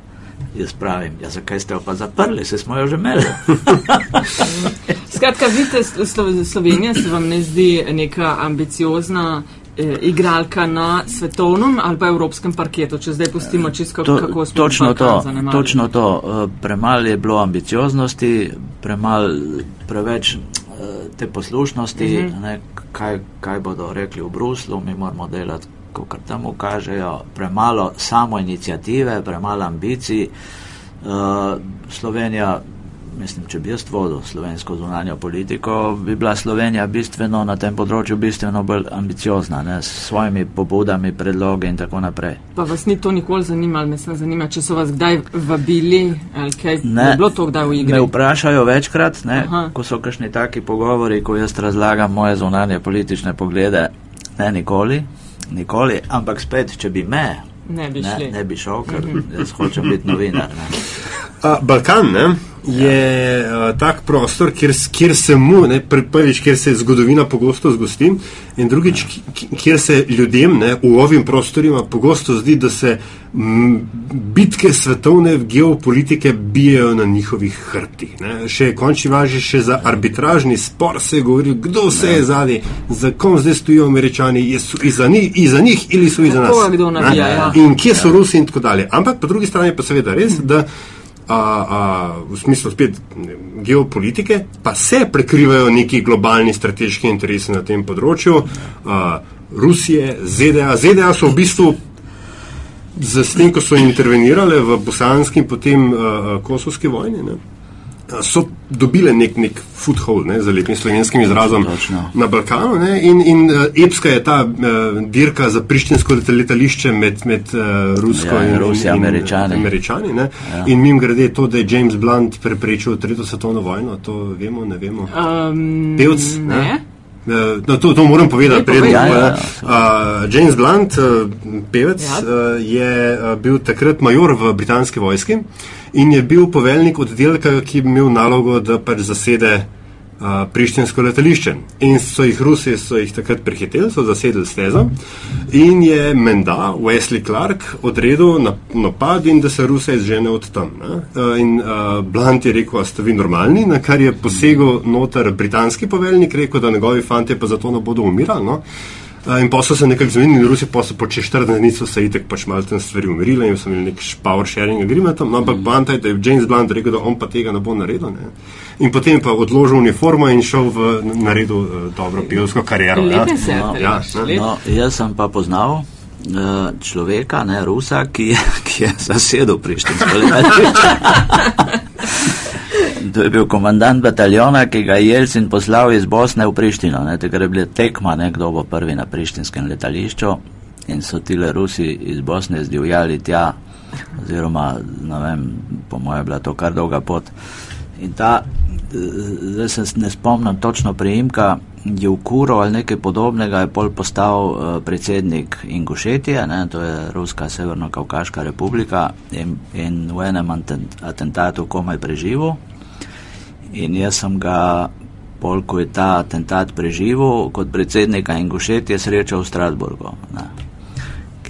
Jaz pravim, ja, zakaj ste jo pa zaprli, se smo jo že imeli. *laughs* Skratka, vidite, Slovenija se vam ne zdi neka ambiciozna eh, igralka na svetovnem ali pa evropskem parketu, če zdaj pustimo čisto to, kako smo točno to, točno to. Eh, premalo je bilo ambicioznosti, premalo, preveč eh, te poslušnosti, uh mhm. -huh. ne, kaj, kaj bodo rekli v Bruslu, mi moramo delati kot tam kažejo, premalo samo inicijative, premalo ambicij. Uh, Slovenija, mislim, če bi jaz vodil slovensko zunanjo politiko, bi bila Slovenija bistveno na tem področju bistveno bolj ambiciozna, ne, s svojimi pobudami, predlogi in tako naprej. Pa vas ni to nikoli zanimalo, me sem zanimalo, če so vas kdaj vabili, ali kaj ne, je bilo to kdaj v igri? Me vprašajo večkrat, ne, ko so kakšni taki pogovori, ko jaz razlagam moje zunanje politične poglede, ne nikoli nikoli, ampak spet, če bi me, ne bi, ne, ne bi šel, ker jaz hočem biti novinar. A, Balkan ne, je ja. a, tak prostor, kjer, kjer se mu, ne, prvič, kjer se zgodovina pogosto zgosti, in drugič, ja. kjer se ljudem ne, v ovim prostorima pogosto zdi, da se m, bitke svetovne geopolitike bijajo na njihovih hrbtih. Še končni važi, še za arbitražni spor se je govoril, kdo se je zadnji, za kom zdaj stojijo američani, so iza, njih, iza njih ali so iza nas. Nabija, ja. In kje so ja. Rusi in tako dalje. Ampak po drugi strani pa seveda res, da a, a, v smislu spet geopolitike, pa se prekrivajo neki globalni strateški interesi na tem področju. A, Rusije, ZDA. ZDA so v bistvu, s tem, ko so intervenirale v bosanski in potem a, kosovski vojni, ne, so dobile nek, nek foothold, ne, za lepim slovenskim izrazom, Točno. na Balkanu. Ne, in in uh, epska je ta uh, dirka za prištinsko leta- letališče med, med uh, Rusko Ja, in in, Rusijo, Američani. Američani ne. ja. In mim grede to, da je James Blunt preprečil tretjo svetovno vojno, to vemo, ne vemo. Um, Pevc, ne? ne. Eh, No, to, to moram povedati. Ne, Preden, povej. Ja, ja, uh, James Blunt, uh, pevec, Ja. uh, je uh, bil takrat major v britanski vojski in je bil poveljnik oddelka, ki je imel nalogo, da pač zasede uh, prištinsko letališče. In so jih Rusi so jih takrat prehiteli, so zasedli stezo in je menda Wesley Clark odredil na- napad in da se Ruse izžene od tam. ne. Uh, in uh, Blunt je rekel, a ste vi normalni, na kar je posegel noter britanski poveljnik, rekel, da njegovi fanti pa zato ne bodo umirali. No? Uh, In pa so se nekako zmenili, in Rusi pa so po čez 14 dni so se itek pač malo tam stvari umirile in so imeli nek power sharing agreement, no, ampak Blunt je, da je James Blunt rekel, da on pa tega ne bo naredil. Ne? In potem pa odložil uniformo in šel v naredil uh, dobro pevsko kariero. ja. Se, No, ja. No, jaz sem pa poznal uh, človeka, ne Rusa, ki je, ki je zasedel prištinsko letališče. *laughs* To je bil komandant bataljona, ki ga je Jelcin poslal iz Bosne v Prištino. Takrat je bila tekma, ne, kdo bo prvi na prištinskem letališču in so tile Rusi iz Bosne zdivjali tja, oziroma, ne vem, po mojem je bila to kar dolga pot. In ta, zdaj se ne spomnim točno priimka, Jevkuro ali nekaj podobnega je pol postal uh, predsednik Ingušetije, ne, to je Ruska Severno-Kaukaška republika in, in v enem atent, atentatu komaj preživel. In jaz sem ga, pol ko je ta atentat preživel, kot predsednika Ingušetije srečal v Strasburgu. Ne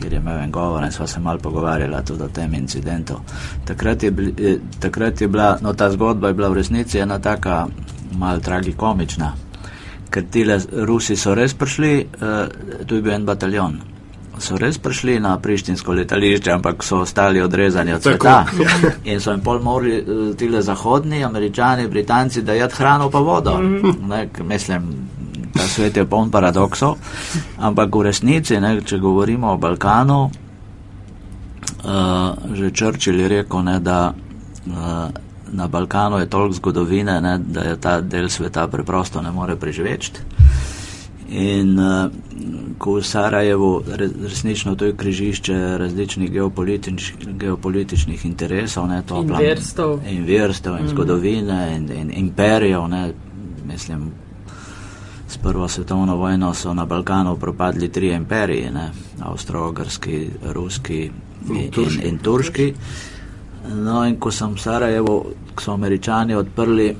kjer je imel en govor in sva se malo pogovarjala tudi o tem incidentu. Takrat je, bili, eh, takrat je bila, no ta zgodba je bila v resnici ena taka malo tragikomična, ker tile Rusi so res prišli, eh, tu je bil en bataljon, so res prišli na prištinsko letališče, ampak so ostali odrezani od Tako, sveta in so jim pol morali eh, tile zahodni, američani, britanci dajati hrano pa vodo. Ne, k- mislim, ta svet je poln paradoksov, ampak v resnici, ne, če govorimo o Balkanu, uh, že Churchill je rekel, ne, da uh, na Balkanu je toliko zgodovine, ne, da je ta del sveta preprosto ne more preživeti. In uh, ko v Sarajevu re, resnično to je križišče različnih geopolitič, geopolitičnih interesov, ne, to In plan- verstev. in verstev, in zgodovine, in, in imperijev, ne, mislim, s prvo svetovno vojno so na Balkanu propadli tri imperiji, ne, avstro-ogrski, ruski in, in, turški. in turški. No, in ko sem v Sarajevu, ko so američani odprli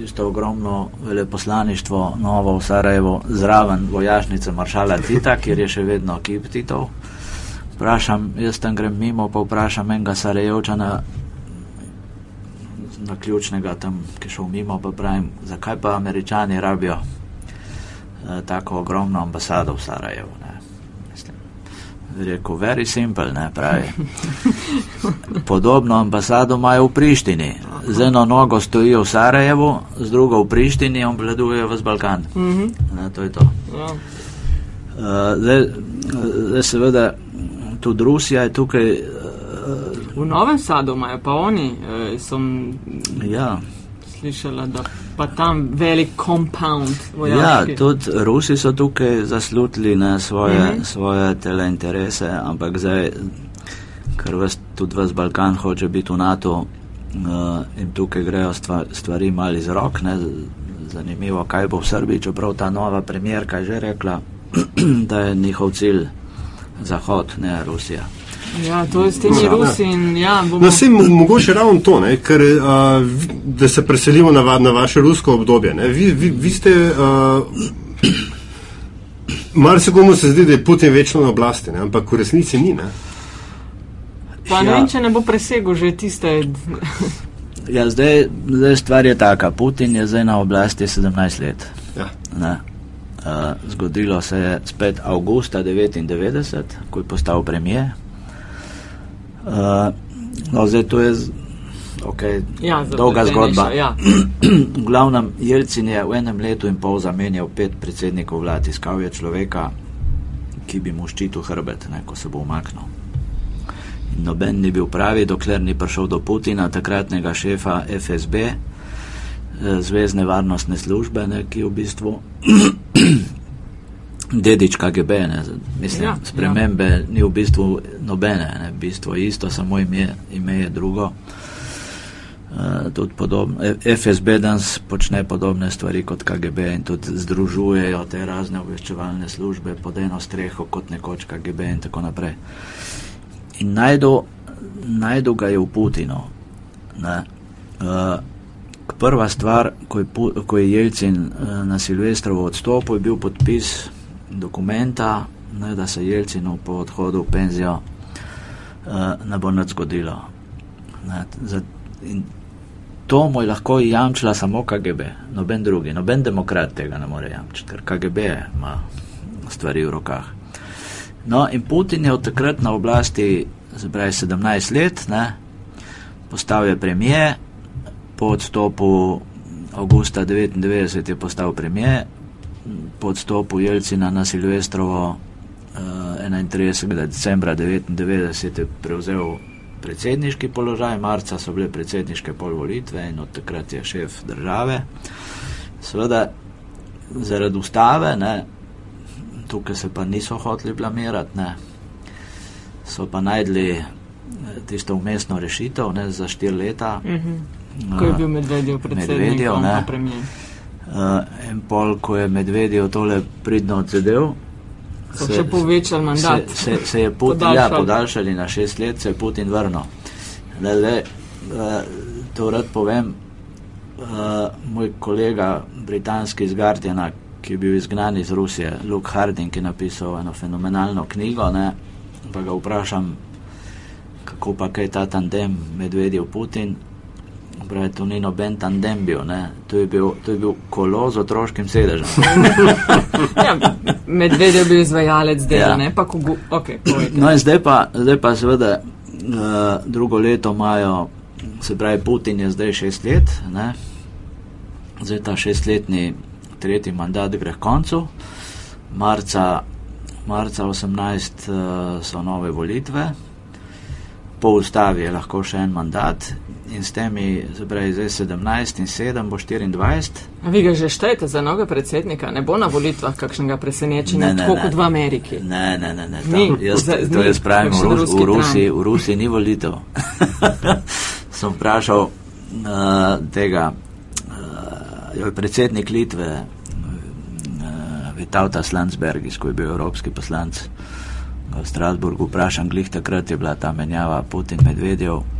tisto ogromno veleposlaništvo novo v Sarajevu, zraven vojašnice maršala Tita, kjer je še vedno kip Titov. Vprašam, jaz tam grem mimo, pa vprašam enega Sarajevčana, na ključnega tam, ki šel mimo, pa pravim, zakaj pa američani rabijo eh, tako ogromno ambasado v Sarajevu. Rekel, very simple, ne pravi. *laughs* Podobno ambasado imajo v Prištini. Z eno nogo stojijo v Sarajevu, z drugo v Prištini in obvladujejo vas Balkan. Ne, to je to. Ja. Uh, zdaj, zdaj, seveda, tudi Rusija je tukaj. Uh, V Novem Sadu imajo pa oni, eh, sem ja, slišala, da pa tam velik compound ja, vojaški. tudi Rusi so tukaj zaslutili na svoje, mm. -hmm. svoje teleinterese, ampak zdaj, ker vas, tudi vas Balkan hoče biti v NATO uh, in tukaj grejo stva, stvari malo iz rok. Ne, zanimivo, kaj bo v Srbiji, čeprav ta nova premjerka je že rekla, *clears throat* da je njihov cilj Zahod, ne Rusija. Ja, to je s temi Ja. Rusi in ja, bomo. No, sem mogoče ravno to, ne, ker, uh, vi- da se preselimo na, va, na vaše rusko obdobje. Ne. Vi, vi, vi ste. Uh, Marsikomu se zdi, da je Putin večno na oblasti, ne, ampak v resnici ni. Ne. Pa ne Ja. vem, če ne bo presegel že tiste. *laughs* Ja, zdaj, zdaj stvar je taka. Putin je zdaj na oblasti 17 let. Ja. Ne. Uh, zgodilo se je spet avgusta 99, ko je postal premijer. Uh, no, zdaj to je okay, Ja, dolga zgodba. Ja. *clears throat* v glavnem, Jelcin je v enem letu in pol zamenjal pet predsednikov vlad, iskal je človeka, ki bi mu ščitil hrbet, ne, ko se bo umaknil. In noben ni bil pravi, dokler ni prišel do Putina, takratnega šefa FSB, Zvezdne varnostne službe, ne, ki v bistvu *clears throat* dedič KGB, ne, mislim, ja, spremembe ja. ni v bistvu nobene, ne, v bistvu isto, samo ime, ime je drugo. Uh, tudi podobno. FSB danes počne podobne stvari kot KGB in tudi združujejo te razne obveščevalne službe pod eno streho kot nekoč KGB in tako naprej. In najdu, najdu ga je v Putinu. Uh, prva stvar, ko je, ko je Jelcin uh, na Silvestrovo odstopil, je bil podpis dokumenta, ne, da se Jelcinu po odhodu v penzijo uh, ne bo nič zgodilo. Ne, za, to mu je lahko jamčila samo KGB, noben drugi, noben demokrat tega ne more jamčiti, ker KGB ima stvari v rokah. No, in Putin je od takrat na oblasti, zdaj 17 let, ne, postal je premije, po odstopu avgusta 99 je postal premije, po odstopu Jelcina na Silvestrovo uh, eh, 31. decembra 99 je prevzel predsedniški položaj, marca so bile predsedniške polvolitve in od takrat je šef države. Seveda zaradi ustave, ne, tukaj se pa niso hoteli blamirati, ne, so pa najdli eh, tisto umestno rešitev ne, za štiri leta. Mm -hmm. Ko je bil Medvedjev predsednik, Medvedjev, ne, premijer. Uh, in pol, ko je Medvedjev tole pridno odsedel, so se, še povečali mandat. Se, se, se je Putin podaljšal. ja, podaljšali na šest let, se je Putin vrnil. Le, le, uh, to rad povem, uh, moj kolega britanski iz Guardiana, ki je bil izgnan iz Rusije, Luke Harding, je napisal eno fenomenalno knjigo, ne, pa ga vprašam, kako pa kaj ta tandem Medvedjev Putin. Pravi, to ni noben tandem bil, to je bil, to je bil kolo z otroškim sedežem. *laughs* ja, Medved je bil izvajalec dela, ja. ne pa kogu. Okay, no, zdaj pa, zdaj pa seveda uh, drugo leto imajo, se pravi, Putin je zdaj šest let, ne? zdaj ta šestletni tretji mandat gre k koncu. Marca, marca 18 uh, eh, so nove volitve, po ustavi je lahko še en mandat in s temi, zdaj 17 in 7 bo 24. A vi ga že štejete za noge predsednika? Ne bo na volitvah kakšnega presenečenja, tako kot v Ameriki? Ne, ne, ne. ne ni, jaz, za, to jaz pravim, v, Rus, v, Rusiji, v Rusiji ni volitev. *laughs* Sem vprašal uh, tega, uh, predsednik Litve, uh, Vitautas Landsbergis, ko je bil evropski poslanc. V Strasburgu vprašam, glih takrat je bila ta menjava Putin-Medvedjev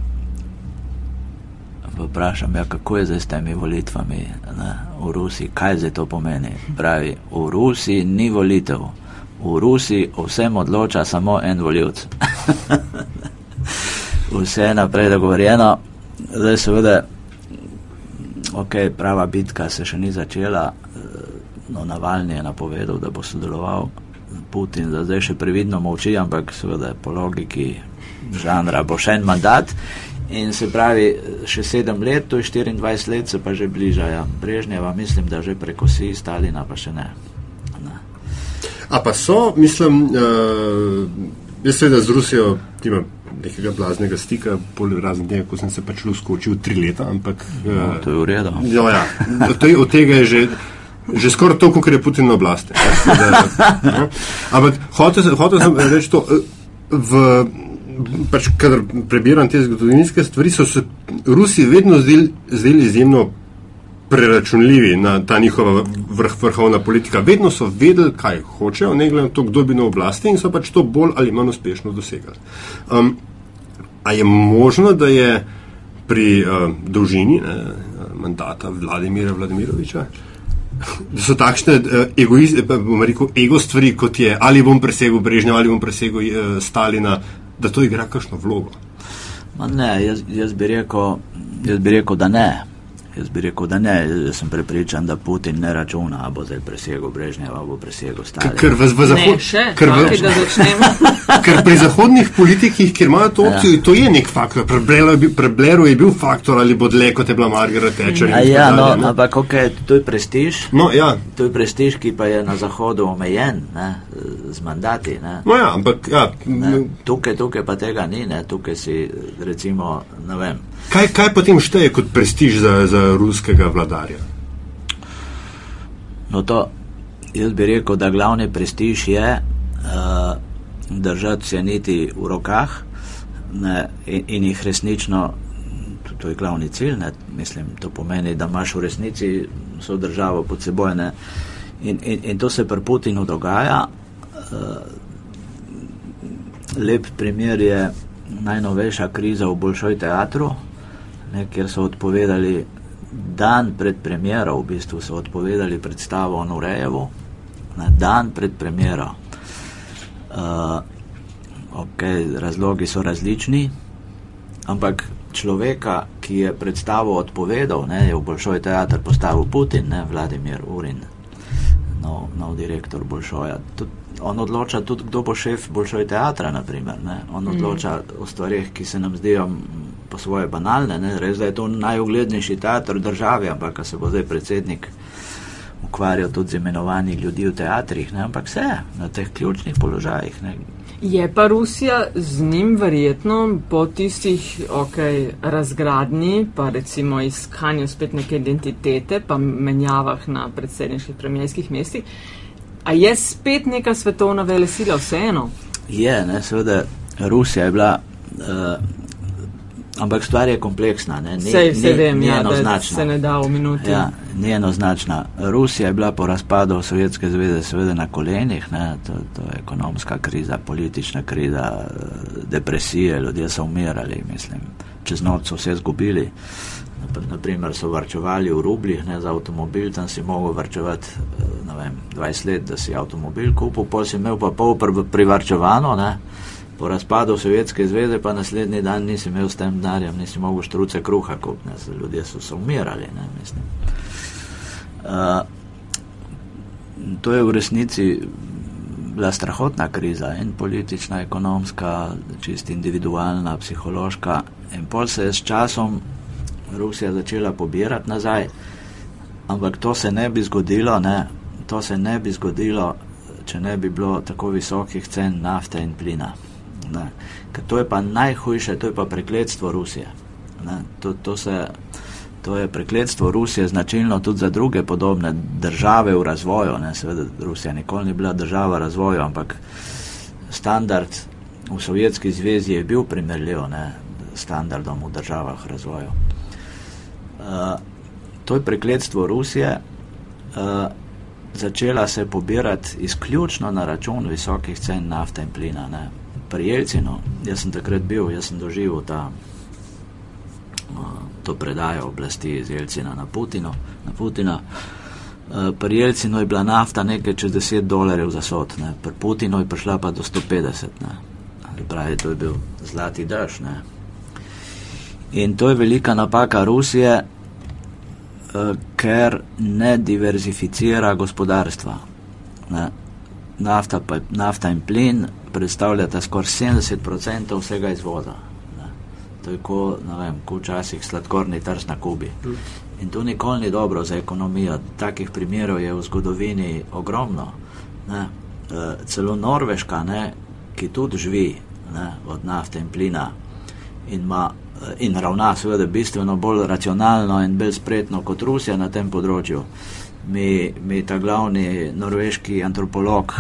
vprašam, ja, kako je zdaj s temi volitvami ne, v Rusiji, kaj zdaj to pomeni. Pravi, v Rusiji ni volitev, v Rusiji vsem odloča samo en voljivc. *laughs* Vse je naprej dogovorjeno, zdaj seveda, ok, prava bitka se še ni začela, no, Navalni je napovedal, da bo sodeloval. Putin zdaj še previdno molči, ampak seveda po logiki žanra bo še en mandat In se pravi, še sedem let, to je 24 let, se pa že bližajo. Brežnjeva, mislim, da že prekosi, Stalina pa še ne. ne. A pa so, mislim, uh, jaz seveda z Rusijo imam nekega blaznega stika, razen tega, ko sem se pač uskočil tri leta, ampak. Uh, no, to je v redu. Jo, ja, od tega je že. Že skoraj to, kot je Putin na oblasti. *laughs* Ampak hotel sem reči to. Eh, v, pač, kadar prebiram te zgodovinske stvari, so se Rusi vedno zdeli, izjemno preračunljivi na ta njihova vrh, vrhovna politika. Vedno so vedeli, kaj hočejo, ne glede na to, kdo bi na oblasti in so pač to bolj ali manj uspešno dosegali. Um, a je možno, da je pri uh, dolžini ne, mandata Vladimira Vladimiroviča, da so takšne uh, egoist, rekel, ego stvari, kot je ali bom presegel Brežnja ali bom presegel uh, Stalina, da to igra kakšno vlogo? Ne, jaz, jaz, bi rekel, jaz bi rekel, da ne. Jaz bi rekel, da ne, jaz sem prepričan, da Putin ne računa, da bo zdaj presegel Brežneva, bo presegel Stalina. Ker, v, v zahod... ker, *laughs* ker pri zahodnih politikih, kjer imajo to opcijo, ja. to je nek faktor. Pri Bleru je bil faktor, ali bo dlje, kot je bila Margaret Thatcher. Ja, no, ampak okay, to je prestiž. No, ja. To je prestiž, ki pa je na zahodu omejen ne, z mandati. No, ja, ampak, ja. Tukaj, tukaj pa tega ni, ne. tukaj si recimo, ne vem. Kaj, kaj potem šteje kot prestiž za, za ruskega vladarja? No, to jaz bi rekel, da glavni prestiž je uh, držati se niti v rokah ne, in, in jih resnično, to, to je glavni cilj, ne, mislim, to pomeni, da imaš v resnici vso državo pod seboj. Ne, in, in, in to se pri Putinu dogaja. Uh, lep primer je najnovejša kriza v Bolšoj teatru, ne, kjer so odpovedali dan pred premjero, v bistvu so odpovedali predstavo o Nurejevu, na dan pred premjero. Uh, okay, razlogi so različni, ampak človeka, ki je predstavo odpovedal, ne, je v Bolšoj teater postavil Putin, ne Vladimir Urin, nov, nov direktor Bolšoja. Tud, on odloča tudi, kdo bo šef Bolšoj teatra, naprimer. Ne. On mm. odloča o stvarih, ki se nam zdijo po svoje banalne. Ne. Res da je to najuglednejši teater v državi, ampak se bo zdaj predsednik ukvarjal tudi z imenovanjem ljudi v teatrih, ne. ampak vse na teh ključnih položajih. Ne. Je pa Rusija z njim verjetno po tistih okay, razgradnji, pa recimo iskanju spet neke identitete, pa menjavah na predsedniških premijskih mestih, a je spet neka svetovna vele sila vseeno? Je, ne, seveda Rusija je bila. Uh, Ampak stvar je kompleksna. Ne? Ni, Sej, se vem, ni ja, enoznačna. Se ne da v minuti. Ja, ni enoznačna. Rusija je bila po razpadu Sovjetske zveze seveda na kolenih, to, to je ekonomska kriza, politična kriza, depresije, ljudje so umirali, mislim, čez noč so vse zgubili. Naprimer so varčevali v rublih ne, za avtomobil, tam si mogel varčevati vem, 20 let, da si avtomobil kupil, pol si imel pa pol privarčevano. Ne po razpadu Sovjetske zveze, pa naslednji dan nisi imel s tem denarjem, nisi mogel štruce kruha kupiti, ljudje so se umirali. Ne, uh, to je v resnici bila strahotna kriza in politična, ekonomska, čist individualna, psihološka. In pol se je s časom Rusija začela pobirati nazaj, ampak to se ne bi zgodilo, ne, to se ne bi zgodilo, če ne bi bilo tako visokih cen nafte in plina. Ne. Ker to je pa najhujše, to je pa prekletstvo Rusije. To, to, se, to je prekletstvo Rusije značilno tudi za druge podobne države v razvoju. Ne. Seveda Rusija nikoli ni bila država v razvoju, ampak standard v Sovjetski zvezi je bil primerljiv ne, standardom v državah v razvoju. Uh, to je prekletstvo Rusije. Uh, začela se pobirati izključno na račun visokih cen nafte in plina. Ne pri Jelcinu, jaz sem takrat bil, jaz sem doživel ta, to predajo oblasti iz Jelcina na, Putino, na Putina. Pri Jelcinu je bila nafta nekaj čez 10 dolarjev za sod, ne. pri Putinu je prišla pa do 150. Ne. Pravi, to je bil zlati dež. Ne. In to je velika napaka Rusije, ker ne diverzificira gospodarstva. Ne. Nafta, pa, nafta in plin predstavljata skoraj 70% vsega izvoza. Ne. To je kot ko včasih sladkorni trs na Kubi. In to nikoli ni dobro za ekonomijo. Takih primerov je v zgodovini ogromno. Ne. E, celo Norveška, ne, ki tudi živi ne, od nafte in plina in, ma, e, in ravna seveda bistveno bolj racionalno in bolj spretno kot Rusija na tem področju. Mi, mi ta glavni norveški antropolog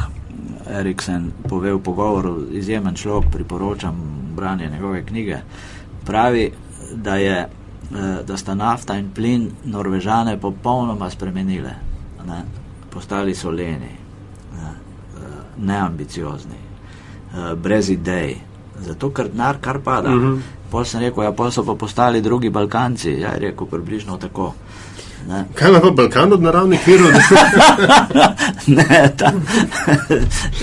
Eriksen pove v pogovoru, izjemen človek, priporočam branje njegove knjige. Pravi, da, je, eh, da sta nafta in plin Norvežane popolnoma spremenile. Ne? Postali so leni, ne? Eh, neambiciozni, eh, brez idej. Zato, ker denar kar pada. Uh mhm. -huh. Pol sem rekel, ja, pol so pa postali drugi Balkanci. Ja, je rekel, približno tako. Ne. Kaj ima pa Balkan od naravnih virov? *laughs* ne, ta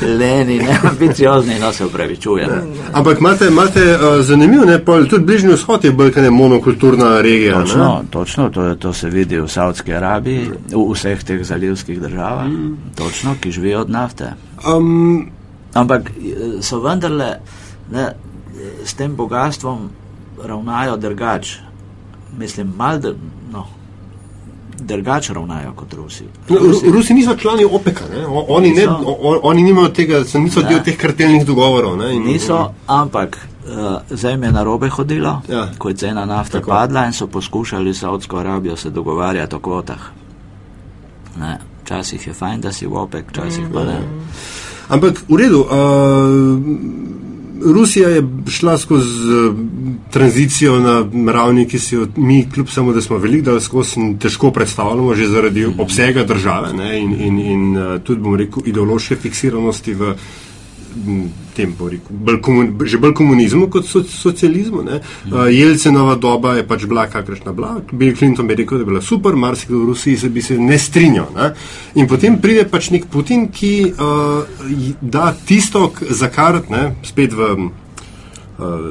leni, ne ambiciozni, no se upravičujem. Ampak imate, imate uh, zanimivo, ne, pa tudi bližnji vzhod je bolj kaj monokulturna regija. Točno, ne? točno to, to se vidi v Saudski Arabiji, v vseh teh zalivskih državah, mm. točno, ki živijo od nafte. Um, Ampak eh, so vendarle ne, s tem bogatstvom ravnajo drugače. Mislim, malo, no, drugače ravnajo kot Rusi. No, Rusi, Rusi niso člani OPEC-a, oni, ne, oni nimajo tega, niso ja. del teh kartelnih dogovorov. Ne, in, niso, ampak Uh, zdaj je na robe hodilo, Ja. ko je cena nafte Tako. padla in so poskušali s Saudsko Arabijo se dogovarjati o kvotah. Ne, Včasih je fajn, da si v OPEC, včasih pa ne. Ampak v redu. Uh, Rusija je šla skozi uh, tranzicijo na ravni, ki si jo mi, kljub samo, da smo veliko dal skozi in težko predstavljamo, že zaradi obsega države ne, in, in, in uh, tudi, bom rekel, ideološke fiksiranosti v m, tem, rekel, bolj komun, že bolj komunizmu kot so, socializmu. Ne. Uh, Jelcenova doba je pač bila kakršna bila. Bill Clinton bi rekel, da je bila super, marsikdo v Rusiji se bi se ne strinjal. Ne. In potem pride pač nek Putin, ki uh, da tisto, za kar ne, spet v uh,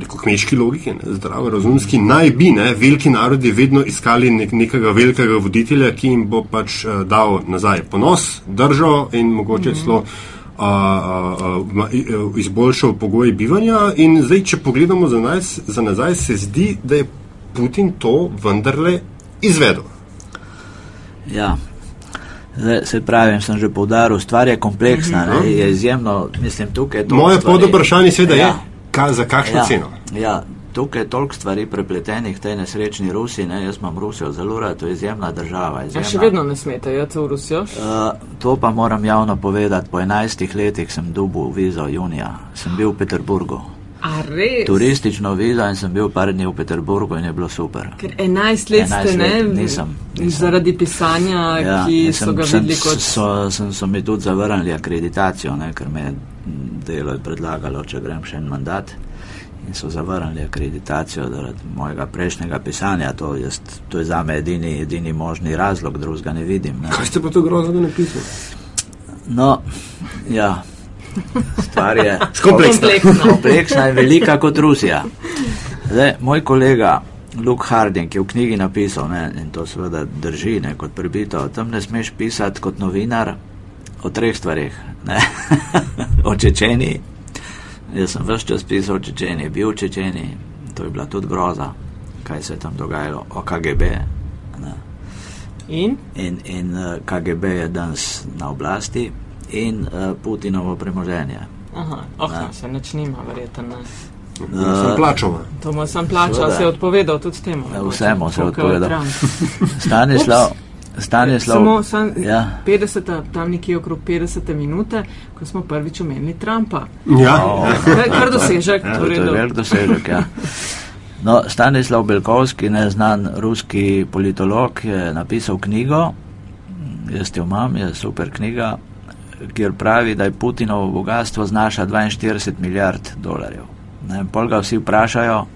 rekel, kmečki logiki, ne, zdravo razumski, naj bi ne, veliki narodi vedno iskali nek, nekega velikega voditelja, ki jim bo pač uh, dal nazaj ponos, držo in mogoče celo uh, uh, ma- i- uh, izboljšal pogoje bivanja. In zdaj, če pogledamo za, nas, za nazaj, se zdi, da je Putin to vendarle izvedel. Ja. Zdaj, se pravim, sem že povdaril, stvar je kompleksna, ne, je izjemno, mislim, tukaj je to. Moje pod vprašanje seveda Ja. je, ka, za kakšno ja, ceno. Ja, tukaj je toliko stvari prepletenih v tej nesrečni Rusiji, ne, jaz imam Rusijo zelo rad, to je izjemna država. A Izjemna. še vedno ne smete iti v Rusijo? Uh, to pa moram javno povedati, po 11 letih sem dobil vizo junija, sem bil v Peterburgu. Turistično vizo in sem bil par dni v Peterburgu in je bilo super. Ker 11 let 11 ste, ne? let, nisem, nisem. Zaradi pisanja, ja, ki in so ga videli kot. So, sem, so mi tudi zavrnili akreditacijo, ne, ker me je delo je predlagalo, če grem še en mandat. In so zavrnili akreditacijo zaradi mojega prejšnjega pisanja. To, jaz, to je za me edini, edini možni razlog, drugega ne vidim. Ne. Kaj ste pa to grozno napisali? No, ja. Stvar je *laughs* Kompleksna. Kompleksna. in velika kot Rusija. Zdaj, moj kolega Luke Harding je v knjigi napisal, ne, in to seveda drži, ne, kot prebito, tam ne smeš pisati kot novinar o treh stvarih. Ne. *laughs* o Čečeniji. Jaz sem vse čas pisal o Čečeniji, bil v Čečeniji, to je bila tudi groza, kaj se je tam dogajalo, o KGB. Ne. In? In, in eh, KGB je danes na oblasti in uh, Putinovo premoženje. Aha, oh, Ja. se nič nima, verjetno ne. Ja, sem plačal. To mu sem plačal, se je odpovedal tudi temu. Vsemu se je odpovedal. Stanislav, Stanislav, Samo sam, ja. 50, tam nekje okrog 50 minute, ko smo prvič omenili Trumpa. Ja, O, Kar, kar dosežek, Ja, to torej je do- velik dosežek. Ja. No, Stanislav Belkovski, neznan ruski politolog, je napisal knjigo, jaz jo imam, je super knjiga, kjer pravi, da je Putinovo bogatstvo znaša 42 milijard dolarjev. Ne, pol ga vsi vprašajo,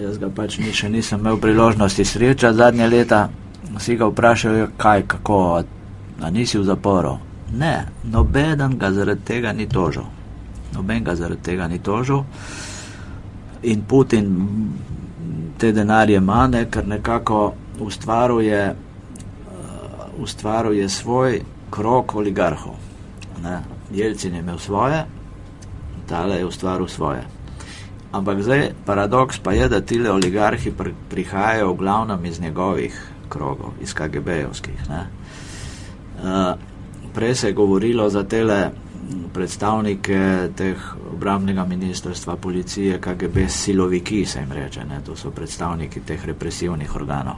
jaz ga pač ni, še nisem imel priložnosti srečati zadnje leta, vsi ga vprašajo, kaj, kako, a, nisi v zaporu. Ne, nobeden ga zaradi tega ni tožil. Noben ga zaradi tega ni tožil. In Putin te denarje mane, ker nekako ustvaruje, uh, ustvaruje svoj krok oligarhov. Ne? Jelcin je imel svoje, tale je ustvaril svoje. Ampak zdaj paradoks pa je, da ti oligarhi pri, prihajajo v glavnem iz njegovih krogov, iz KGB-jevskih. Uh, prej se je govorilo za tele predstavnike teh obramnega ministrstva, policije, KGB, siloviki se jim reče, ne? to so predstavniki teh represivnih organov.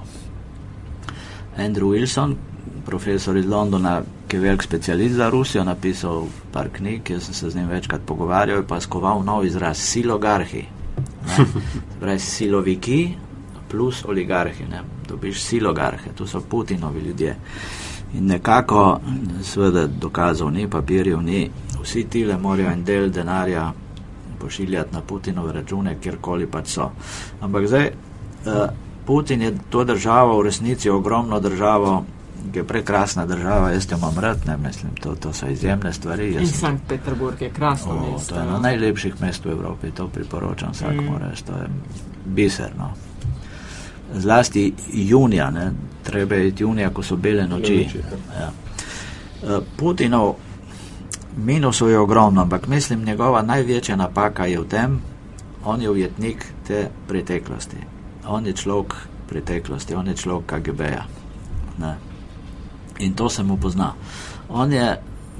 Andrew Wilson, profesor iz Londona, ki je velik specialist za Rusijo, napisal par knjig, jaz sem se z njim večkrat pogovarjal, je pa skoval nov izraz silogarhi. Pravi siloviki plus oligarhi, ne? Dobiš silogarhe, to so Putinovi ljudje. In nekako, seveda, dokazov ni, papirjev ni, vsi tile morajo en del denarja pošiljati na Putinove račune, kjerkoli pač so. Ampak zdaj, uh, Putin je to državo, v resnici ogromno državo, ki je prekrasna država, jaz jo imam rad, ne mislim, to, to so izjemne stvari. In Jaz, sem- Sankt Peterburg je krasno o, mesto. to je eno no. najlepših mest v Evropi, to priporočam vsak, Mm. moraš, to je biserno. Zlasti junija, ne, treba je iti junija, ko so bele noči. noči, Ja. Eh, Putinov minusov je ogromno, ampak mislim, njegova največja napaka je v tem, on je ujetnik te preteklosti. On je človek preteklosti, on je človek KGB-ja. In to se mu pozna. On je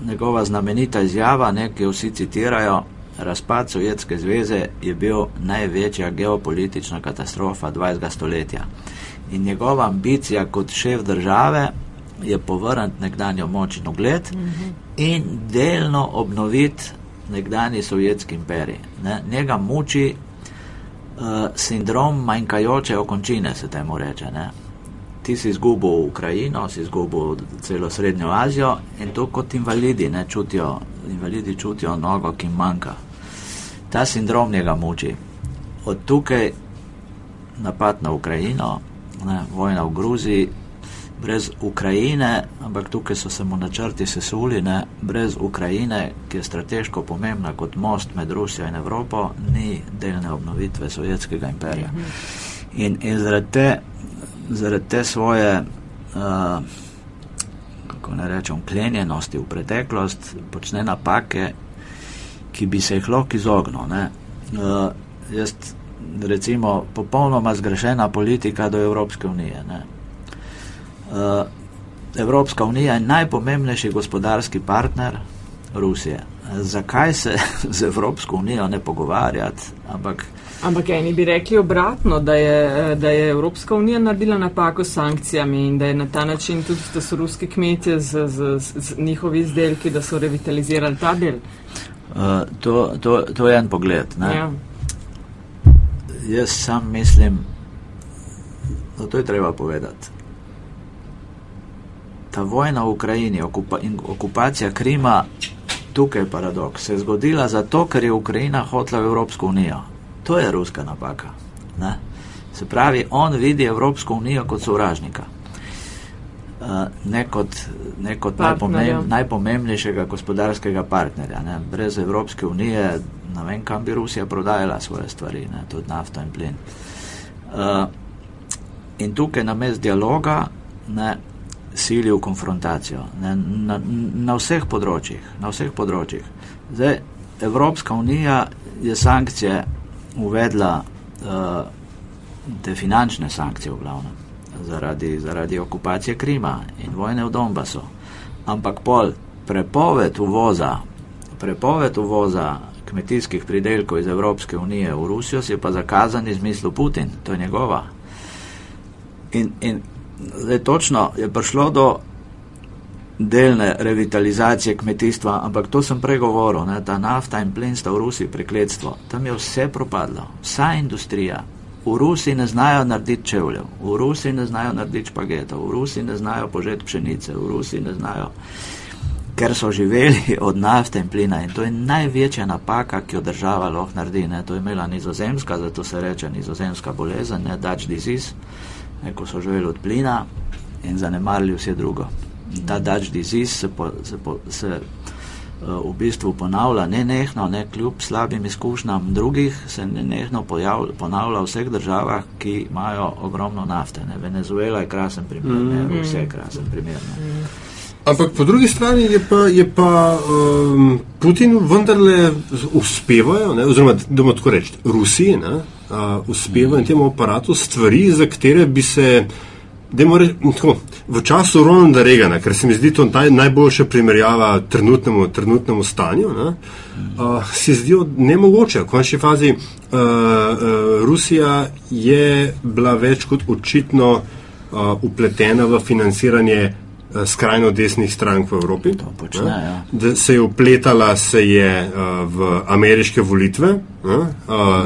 njegova znamenita izjava, ne, ki jo vsi citirajo, razpad Sovjetske zveze je bil največja geopolitična katastrofa 20. stoletja. In njegova ambicija kot šef države je povrniti nekdanjo moč in ugled mm -hmm. in delno obnoviti nekdani sovjetski imperij. Ne? Njega muči uh, sindrom manjkajoče okončine, se temu reče. Ne? Ti si izgubil Ukrajino, si izgubil celo Srednjo Azijo in to kot invalidi, ne čutijo, invalidi čutijo nogo, ki jim manjka. Ta sindrom njega muči. Od tukaj napad na Ukrajino, ne, vojna v Gruziji, brez Ukrajine, ampak tukaj so se mu načrti sesuli, ne, brez Ukrajine, ki je strateško pomembna kot most med Rusijo in Evropo, ni delne obnovitve Sovjetskega imperija. In, in zaradi, te, zaradi te svoje, uh, kako ne rečem, klenjenosti v preteklost, počne napake, ki bi se jih lahko izognil. Uh, jaz, recimo, popolnoma zgrešena politika do Evropske unije. Ne. Eh, Evropska unija je najpomembnejši gospodarski partner Rusije. Zakaj se *laughs* z Evropsko unijo ne pogovarjati? Ampak, ampak eni bi rekli obratno, da je, da je Evropska unija naredila napako s sankcijami in da je na ta način tudi, da so ruski kmetje z, z, z njihovi izdelki, da so revitalizirali ta del. Uh, to, to, to je en pogled. Ja. Jaz sam mislim, da to je treba povedati ta vojna v Ukrajini okupa, okupacija Krima, tukaj je paradoks, se je zgodila zato, ker je Ukrajina hotla v Evropsko unijo. To je ruska napaka. Ne? Se pravi, on vidi Evropsko unijo kot sovražnika. Uh, ne kot, ne kot najpomemb, najpomembnejšega gospodarskega partnerja. Ne. Brez Evropske unije, ne vem, kam bi Rusija prodajala svoje stvari, ne, tudi nafto in plin. Uh, in tukaj na mest dialoga ne, sili v konfrontacijo ne, na, na vseh področjih. Na vseh področjih. Zdaj, Evropska unija je sankcije uvedla, uh, te finančne sankcije v glavnem, zaradi, zaradi okupacije Krima in vojne v Donbasu. Ampak pol prepoved uvoza, prepoved uvoza kmetijskih pridelkov iz Evropske unije v Rusijo si je pa zakazan iz mislu Putin, to je njegova. In, in Zdaj, točno je prišlo do delne revitalizacije kmetijstva, ampak to sem pregovoril, ne, ta nafta in plin sta v Rusiji prekletstvo. Tam je vse propadlo, vsa industrija. V Rusiji ne znajo narediti čevljev, v Rusiji ne znajo narediti špagetov, v Rusiji ne znajo požeti pšenice, v Rusiji ne znajo, ker so živeli *laughs* od nafte in plina. In to je največja napaka, ki jo država lahko naredi. Ne. To je imela nizozemska, zato se reče nizozemska bolezen, ne Dutch disease ko so živeli od plina in zanemarili vse drugo. Ta Dutch disease se, po, se, po, se uh, v bistvu ponavlja ne nehno, ne kljub slabim izkušnjam drugih, se ne nehno pojav, ponavlja v vseh državah, ki imajo ogromno nafte. Ne. Venezuela je krasen primer, mm. ne, vse je krasen primer. Ne. Mm. Ampak po drugi strani je pa, je pa um, Putin vendarle uspevajo, ne, oziroma da bomo tako reči, Rusiji, ne, uh, uspevajo in temu aparatu stvari, za katere bi se, da more, tako, v času Ronalda Regana, ker se mi zdi to taj, najboljša primerjava trenutnemu, trenutnemu stanju, ne, uh, se zdijo nemogoče. V končni fazi uh, uh, Rusija je bila več kot očitno uh, upletena v financiranje Eh, skrajno desnih strank v Evropi. Počne, ja. Da se je upletala se je uh, v ameriške volitve. Uh,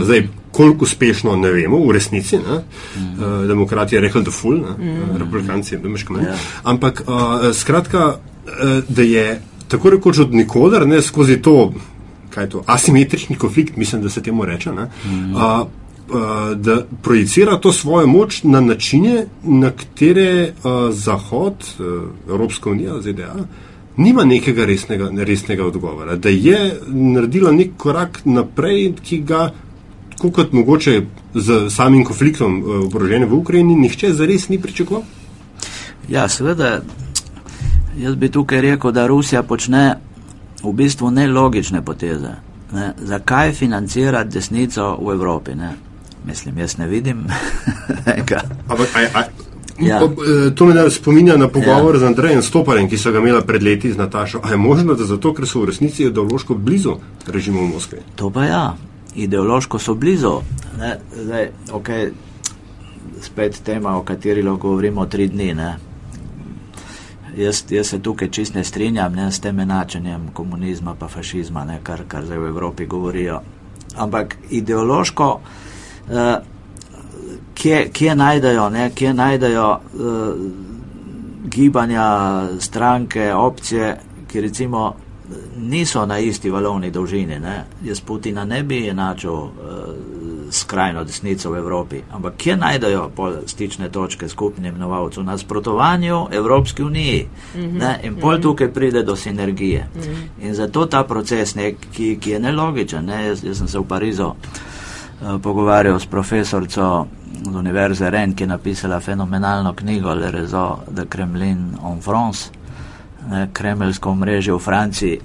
zdaj, koliko uspešno, ne vemo, v resnici. Ne? Uh, demokrati je rekel, da je ful, uh, republikanci, da imaš kaj manj. Ampak uh, skratka, uh, da je tako rekoč od nikoder, ne skozi to, kaj je to, asimetrični konflikt, mislim, da se temu reče. Ne? Uh, Eh, da projicira to svojo moč na načine, na katere uh, Zahod, uh, Evropska unija, ZDA, nima nekega resnega, resnega odgovora. Da je naredila nek korak naprej, ki ga, kot mogoče z samim konfliktom oborožene v Ukrajini, nihče zares ni pričakoval. Ja, seveda, jaz bi tukaj rekel, da Rusija počne v bistvu nelogične poteze. Ne? Zakaj financirati desnico v Evropi? Ne? Mislim, jaz ne vidim. *laughs* Ampak, aj, aj, Ja. Eh, to me spominja na pogovor ja. z Andrejem Stoparjem, ki so ga imeli pred leti z Natašo. A je možno, da zato, ker so v resnici ideološko blizu režimu v Moskvi? To pa ja, ideološko so blizu. Ne, zdaj, okay, spet tema, o kateri lahko govorimo tri dni. Ne. Jaz, jaz se tukaj čist ne strinjam ne, s tem enačenjem komunizma in fašizma, ne, kar, kar zdaj v Evropi govorijo. Ampak ideološko. Uh, kje, kje najdejo, ne, kje najdejo uh, gibanja, stranke, opcije, ki recimo niso na isti valovni dolžini. Ne. Jaz Putina ne bi enačil uh, skrajno desnico v Evropi, ampak kje najdejo stične točke skupnim novalcem? Na sprotovanju Evropski uniji. Mm -hmm. ne, in pol mm -hmm. tukaj pride do sinergije. Mm -hmm. In zato ta proces, ne, ki, ki je nelogičen, ne, jaz, jaz sem se v Parizu uh, pogovarjal s profesorco z Univerze Ren, ki je napisala fenomenalno knjigo Le Rezo de Kremlin en France, ne, kremeljsko mreže v Franciji.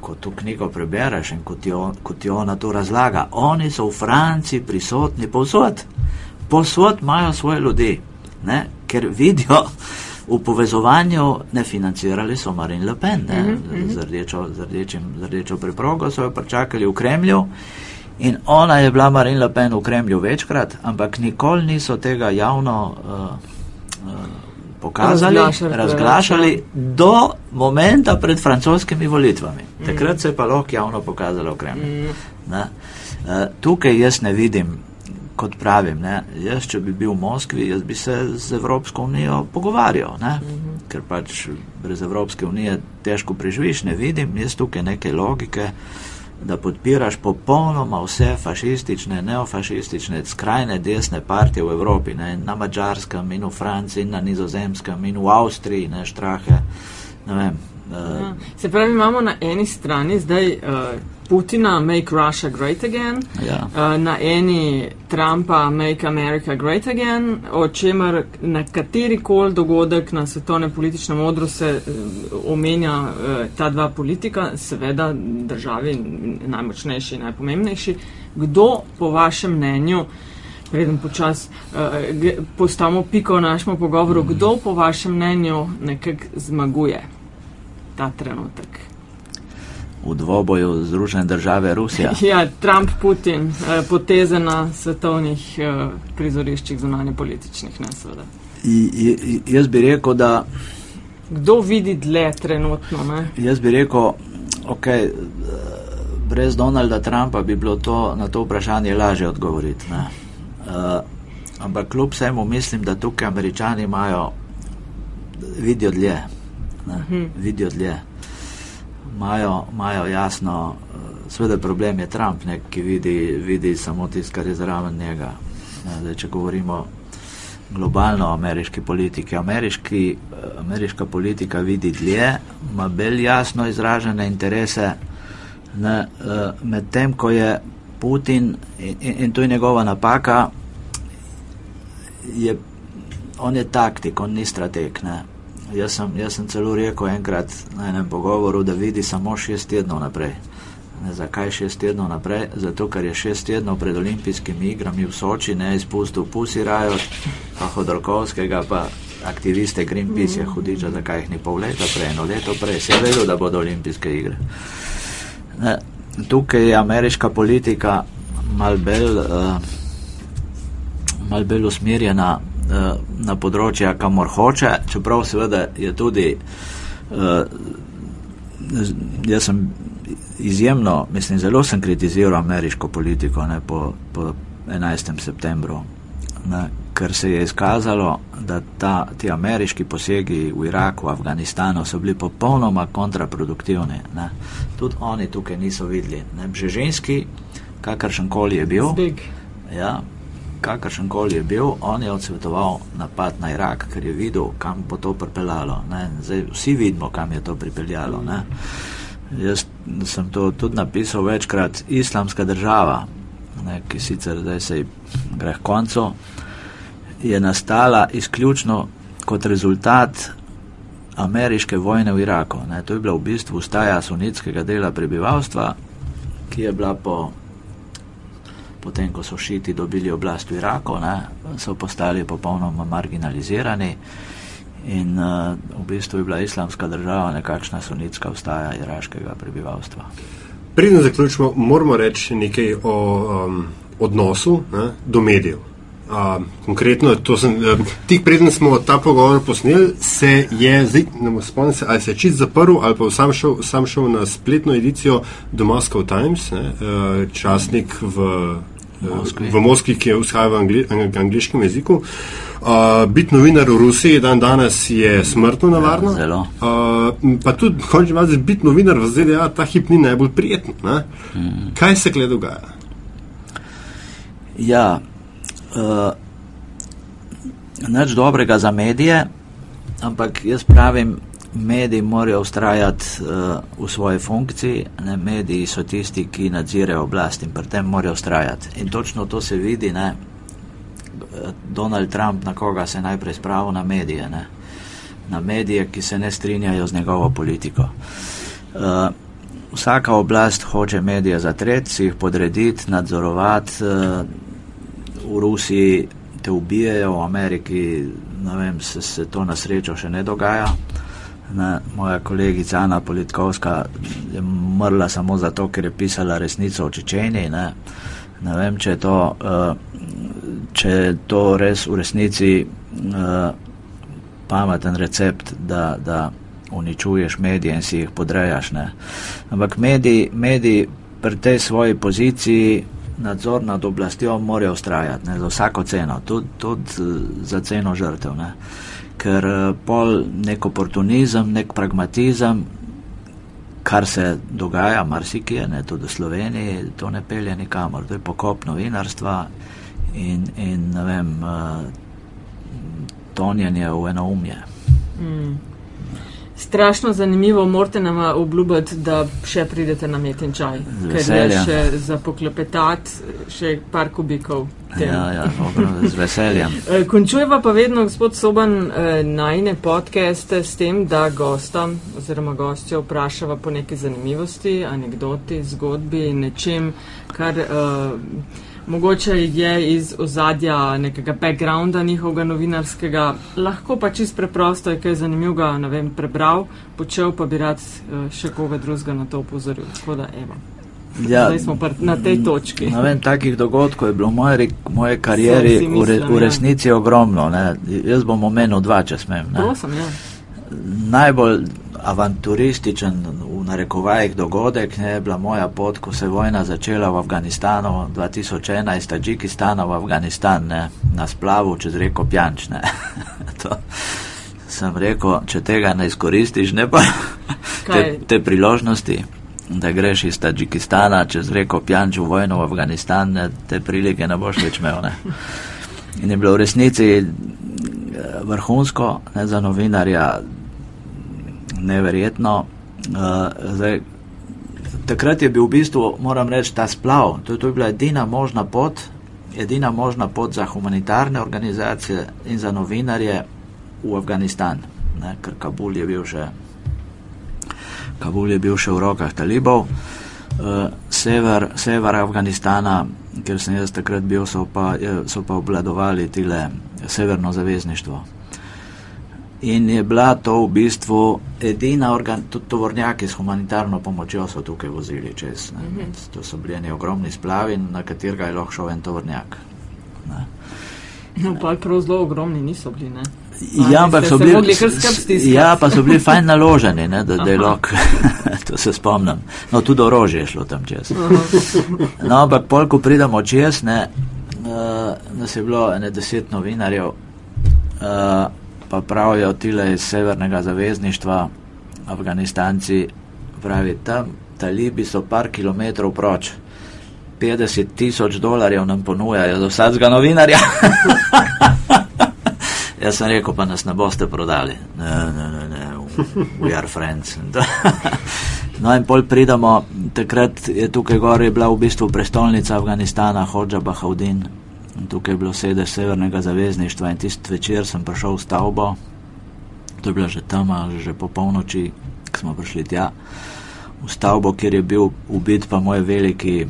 Ko to knjigo prebereš in kot jo, kot jo ona to razlaga, oni so v Franciji prisotni povsod, povsod imajo svoje ljudi, ne, ker vidijo v povezovanju, ne financirali so Marine Le Pen, ne, mm -hmm. z, rdečo, z, rdečim, z rdečo preprogo so jo pričakali v Kremlju. In ona je bila Marine Le Pen v Kremlju večkrat, ampak nikoli niso tega javno uh, uh, pokazali, razglašali, razglašali do momenta pred francoskimi volitvami. Mm. Takrat se je pa lahko javno pokazalo v Kremlju. Mm. Uh, tukaj jaz ne vidim, kot pravim, ne, jaz, če bi bil v Moskvi, jaz bi se z Evropsko unijo pogovarjal, ne, mm -hmm. ker pač brez Evropske unije težko preživiš, ne vidim, jaz tukaj neke logike da podpiraš popolnoma vse fašistične, neofašistične, skrajne desne partije v Evropi, ne, na Mačarskem in v Franciji in na Nizozemskem in v Avstriji, ne štrahe. Ne vem, uh, Se pravi, imamo na eni strani zdaj uh, Putina, Make Russia Great Again, ja. uh, na eni Trumpa, Make America Great Again, o čemer na kateri koli dogodek na svetovnem političnem odru se uh, omenja uh, ta dva politika, seveda državi najmočnejši in najpomembnejši. Kdo po vašem mnenju, preden počas uh, postavimo piko v našem pogovoru, kdo po vašem mnenju nekako zmaguje ta trenutek? V dvoboju Združene države Rusija. *laughs* Ja, Trump, Putin, eh, poteze na svetovnih eh, prizoriščih zunanje političnih, ne seveda. Jaz bi rekel, da. Kdo vidi dlje trenutno? Ne? Jaz bi rekel, ok, brez Donalda Trumpa bi bilo to, na to vprašanje lažje odgovoriti. Uh, ampak kljub vsemu mislim, da tukaj američani imajo, vidijo dlje. Ne, mhm. Vidijo dlje imajo jasno, eh, seveda problem je Trump, ne, ki vidi, vidi samo tisto, kar je zraven njega. Zdaj, če govorimo globalno o ameriški politiki, ameriški, eh, ameriška politika vidi dlje, ima bolj jasno izražene interese, eh, medtem ko je Putin in, in to je njegova napaka, je, on je taktik, on ni strateg. Ne. Jaz sem, jaz sem celo rekel enkrat na enem pogovoru, da vidi samo šest tednov naprej. Ne, zakaj šest tednov naprej? Zato, ker je šest tednov pred olimpijskimi igrami v Soči ne izpustil Pusi Rajo, pa Hodorkovskega, pa aktiviste Greenpeace, -hmm. hudiča, zakaj jih ni pol leta prej, eno leto prej, se je vedel, da bodo olimpijske igre. Ne, tukaj je ameriška politika mal bolj uh, mal usmerjena Eh, na področja, kamor hoče, čeprav seveda je tudi, uh, jaz sem izjemno, mislim, zelo sem kritiziral ameriško politiko ne, po, po 11. septembru, ne, ker se je izkazalo, da ta, ti ameriški posegi v Iraku, v Afganistanu so bili popolnoma kontraproduktivni. Ne. Tudi oni tukaj niso videli. Ne. Že ženski, kakršen koli je bil. Ja, kakršen koli je bil, on je odsvetoval napad na Irak, ker je videl, kam bo to pripeljalo. Zdaj, vsi vidimo, kam je to pripeljalo. Ne? Jaz sem to tudi napisal večkrat, islamska država, ne, ki sicer zdaj se gre k koncu, je nastala izključno kot rezultat ameriške vojne v Iraku. Ne. To je bila v bistvu staja sunitskega dela prebivalstva, ki je bila po potem ko so šiti dobili oblast v Iraku, ne, so postali popolnoma marginalizirani in uh, v bistvu je bila islamska država nekakšna sunitska vstaja iraškega prebivalstva. Preden zaključimo, moramo reči nekaj o um, odnosu ne, do medijev. Uh, konkretno, sem, uh, tik preden smo ta pogovor posneli, se je, zdaj, ne morem spomniti, ali se je čist zaprl ali pa sam šel, sam šel na spletno edicijo The Moscow Times, ne, uh, časnik v, Moskvi. v Moskvi, ki je vzhajal v angli, ang, angliškem jeziku. Uh, biti novinar v Rusiji dan danes je smrtno nevarno. Ja, zelo. Uh, pa tudi, končni fazi, biti novinar v ZDA ta hip ni najbolj prijetno. Ne? Mm. Kaj se gleda dogaja? Ja, uh, nič dobrega za medije, ampak jaz pravim, mediji morajo ustrajati uh, v svoji funkciji, ne, mediji so tisti, ki nadzirajo oblast in pri tem morajo ustrajati. In točno to se vidi, ne, Donald Trump, na koga se najprej spravil, na medije, ne, na medije, ki se ne strinjajo z njegovo politiko. Uh, vsaka oblast hoče medije zatreti, si jih podrediti, nadzorovati. Uh, v Rusiji te ubijajo, v Ameriki vem, se, se to na srečo še ne dogaja. Ne, moja kolegica Ana Politkovska je umrla samo zato, ker je pisala resnico o Čečeni. Ne, ne vem, če je, to, uh, če je to res v resnici uh, pameten recept, da, da uničuješ medije in si jih podrejaš. Ne. Ampak mediji, mediji pri tej svoji poziciji nadzor nad oblastjo morajo ustrajati ne, za vsako ceno, tudi, tudi za ceno žrtev. Ne. Ker pol nek oportunizem, nek pragmatizem, kar se dogaja, marsikje, ne tudi v Sloveniji, to ne pelje nikamor. To je pokop novinarstva in, in ne vem, tonjenje v enoumje. Mm. Strašno zanimivo, morate nam obljubiti, da še pridete na met in čaj, ker je še za poklepetati še par kubikov. Tem. Ja, ja, dobro, z veseljem. *laughs* Končujeva pa vedno, gospod Soban, najne podcaste s tem, da gosta oziroma gostjo vprašava po neki zanimivosti, anegdoti, zgodbi, nečem, kar. Uh, mogoče je iz ozadja nekega backgrounda njihovega novinarskega, lahko pa čist preprosto je kaj zanimivega, ne vem, prebral, počel pa bi rad uh, še koga drugega na to upozoril. Tako da, evo. Ja, Zdaj smo na tej točki. Vem, takih dogodkov je bilo v moje, moje karieri mislim, v, re, v ja. resnici ja. ogromno. Ne. Jaz bom omenil dva, če smem. Prosim, ja. Najbolj avanturističen v narekovajih dogodek ne, bila moja pot, ko se je vojna začela v Afganistanu 2011, Tadžikistana v Afganistan, ne, na splavu čez reko Pjančne. *laughs* sem rekel, če tega ne izkoristiš, ne pa *laughs* te, te priložnosti, da greš iz Tadžikistana čez reko Pjanč v vojno v Afganistan, ne, te prilike ne boš več imel. Ne. In je bilo v resnici eh, vrhunsko ne, za novinarja, neverjetno. Uh, zdaj, takrat je bil v bistvu, moram reči, ta splav. To, to je bila edina možna pot, edina možna pot za humanitarne organizacije in za novinarje v Afganistan, ne, ker Kabul je bil še. Kabul je bil še v rokah talibov, uh, sever, sever Afganistana, ker sem jaz takrat bil, so pa, so pa obladovali tile severno zavezništvo. In je bila to v bistvu edina organ, tudi tovornjaki s humanitarno pomočjo so tukaj vozili čez. Mm -hmm. To so bili ogromni splavi, na katerega je lahko šel en tovornjak. Ne. No, pa prav zelo ogromni niso bili, ne? Ja, ampak so bili, ja, pa so bili fajn naloženi, ne, da, da je lahko, *laughs* to se spomnim. No, tudi orožje je šlo tam čez. *laughs* No, ampak pol, ko pridemo čez, ne, uh, nas je bilo ene deset novinarjev, uh, pa pravijo tile iz severnega zavezništva, Afganistanci, pravi tam, talibi so par kilometrov proč, 50 tisoč dolarjev nam ponujajo za vsakega novinarja. *laughs* Jaz sem rekel, pa nas ne boste prodali. Ne, ne, ne, ne, we are friends. *laughs* no in pol pridemo, takrat je tukaj gori bila v bistvu prestolnica Afganistana, Hodža Bahaudin. Tukaj je bilo sedež severnega zavezništva in tisti večer sem prišel v stavbo, to je bila že tam, že po polnoči, ko smo prišli tja, v stavbo, kjer je bil ubit pa moj veliki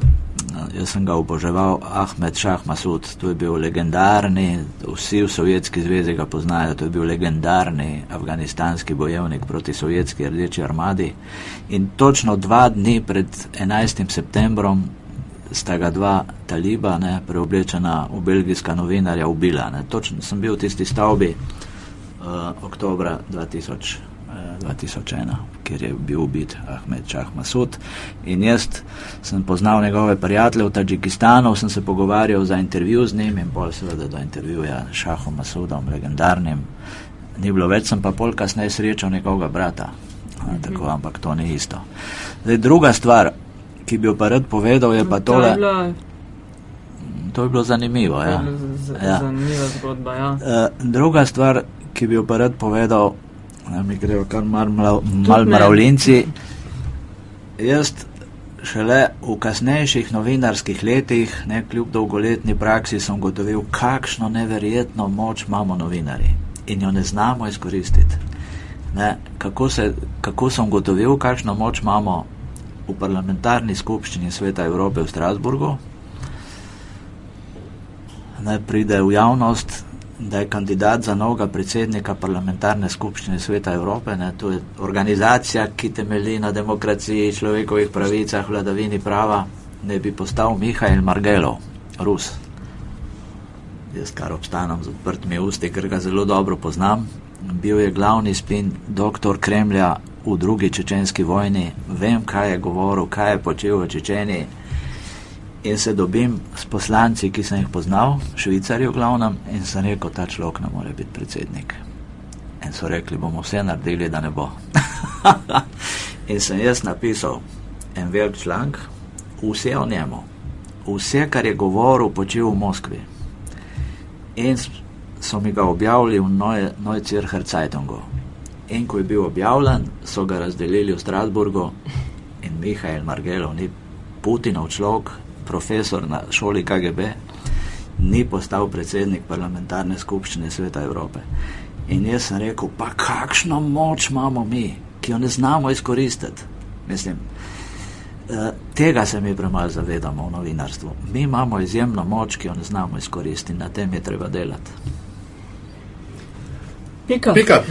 jaz sem ga oboževal, Ahmed Šah Masud, to je bil legendarni, vsi v Sovjetski zvezi ga poznajo, to je bil legendarni afganistanski bojevnik proti Sovjetski rdeči armadi. In točno dva dni pred 11. septembrom sta ga dva taliba, ne, preoblečena v belgijska novinarja, ubila. Ne. Točno sem bil v tisti stavbi uh, oktobra 2000. 2001, kjer je bil ubit Ahmed Čah Masud. In jaz sem poznal njegove prijatelje v Tadžikistanu, sem se pogovarjal za intervju z njim in pol seveda do intervjuja s Šahom Masudom, legendarnim. Ni bilo več, sem pa pol kasneje srečal njegovega brata. Tako, ampak to ni isto. Zdaj, druga stvar, ki bi jo pa rad povedal, je pa tole. To je bilo zanimivo. Ja. Ja. Zanimiva zgodba. Ja. Uh, druga stvar, ki bi jo pa rad povedal, da mi grejo kar mal, mal, mal mravljinci. Jaz šele v kasnejših novinarskih letih, ne kljub dolgoletni praksi, sem gotovil, kakšno neverjetno moč imamo novinari in jo ne znamo izkoristiti. Ne, kako, se, kako sem gotovil, kakšno moč imamo v parlamentarni skupščini Sveta Evrope v Strasburgu, ne pride v javnost da je kandidat za novega predsednika parlamentarne skupščine Sveta Evrope. Ne, to je organizacija, ki temelji na demokraciji, človekovih pravicah, vladavini prava, ne bi postal Mihajl Margelov, Rus. Jaz kar obstanem z odprtimi usti, ker ga zelo dobro poznam. Bil je glavni spin doktor Kremlja v drugi čečenski vojni, vem, kaj je govoril, kaj je počel v Čečeniji in se dobim s poslanci, ki sem jih poznal, švicarji v glavnem, in sem rekel, ta človek ne more biti predsednik. In so rekli, bomo vse naredili, da ne bo. *laughs* in sem jaz napisal en velik članek, vse o njemu, vse, kar je govoril, počel v Moskvi. In so mi ga objavili v Neuzircher Zeitungu. In ko je bil objavljen, so ga razdelili v Strasburgu in Mihajl Margelov ni Putinov človek, profesor na šoli KGB, ni postal predsednik parlamentarne skupščine Sveta Evrope. In jaz sem rekel, pa kakšno moč imamo mi, ki jo ne znamo izkoristiti. Mislim, eh, tega se mi premalo zavedamo v novinarstvu. Mi imamo izjemno moč, ki jo ne znamo izkoristiti, na tem je treba delati. Pika. Pika.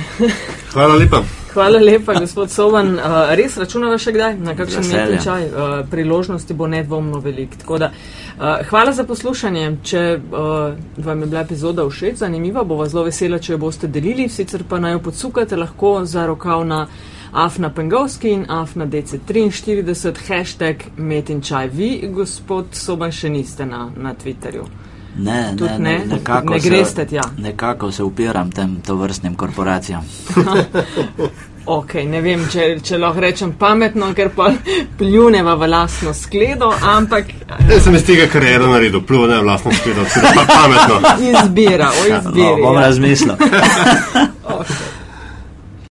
Hvala lepa. Hvala lepa, gospod Sovan. Uh, *laughs* res računava še kdaj na kakšen tečaj. Uh, priložnosti bo nedvomno velik. Da, uh, hvala za poslušanje. Če uh, vam je bila epizoda všeč, zanimiva, bova zelo vesela, če jo boste delili. Sicer pa naj jo podsukate lahko za rokav na Afna Pengovski in Afna DC43, hashtag Metinčaj. Vi, gospod Soban, še niste na, na Twitterju. Ne, ne, ne, ne, nekako, ne greste tja. Nekako se upiram tem tovrstnim korporacijam. *laughs* ok, ne vem, če, če lahko rečem pametno, ker pa pljuneva v lasno skledo, ampak. Jaz sem iz tega kariero naredil, pljune v lasno skledo, pa pametno. *laughs* Izbira, o izbiri. Ja, no, bom ja. razmislil. *laughs*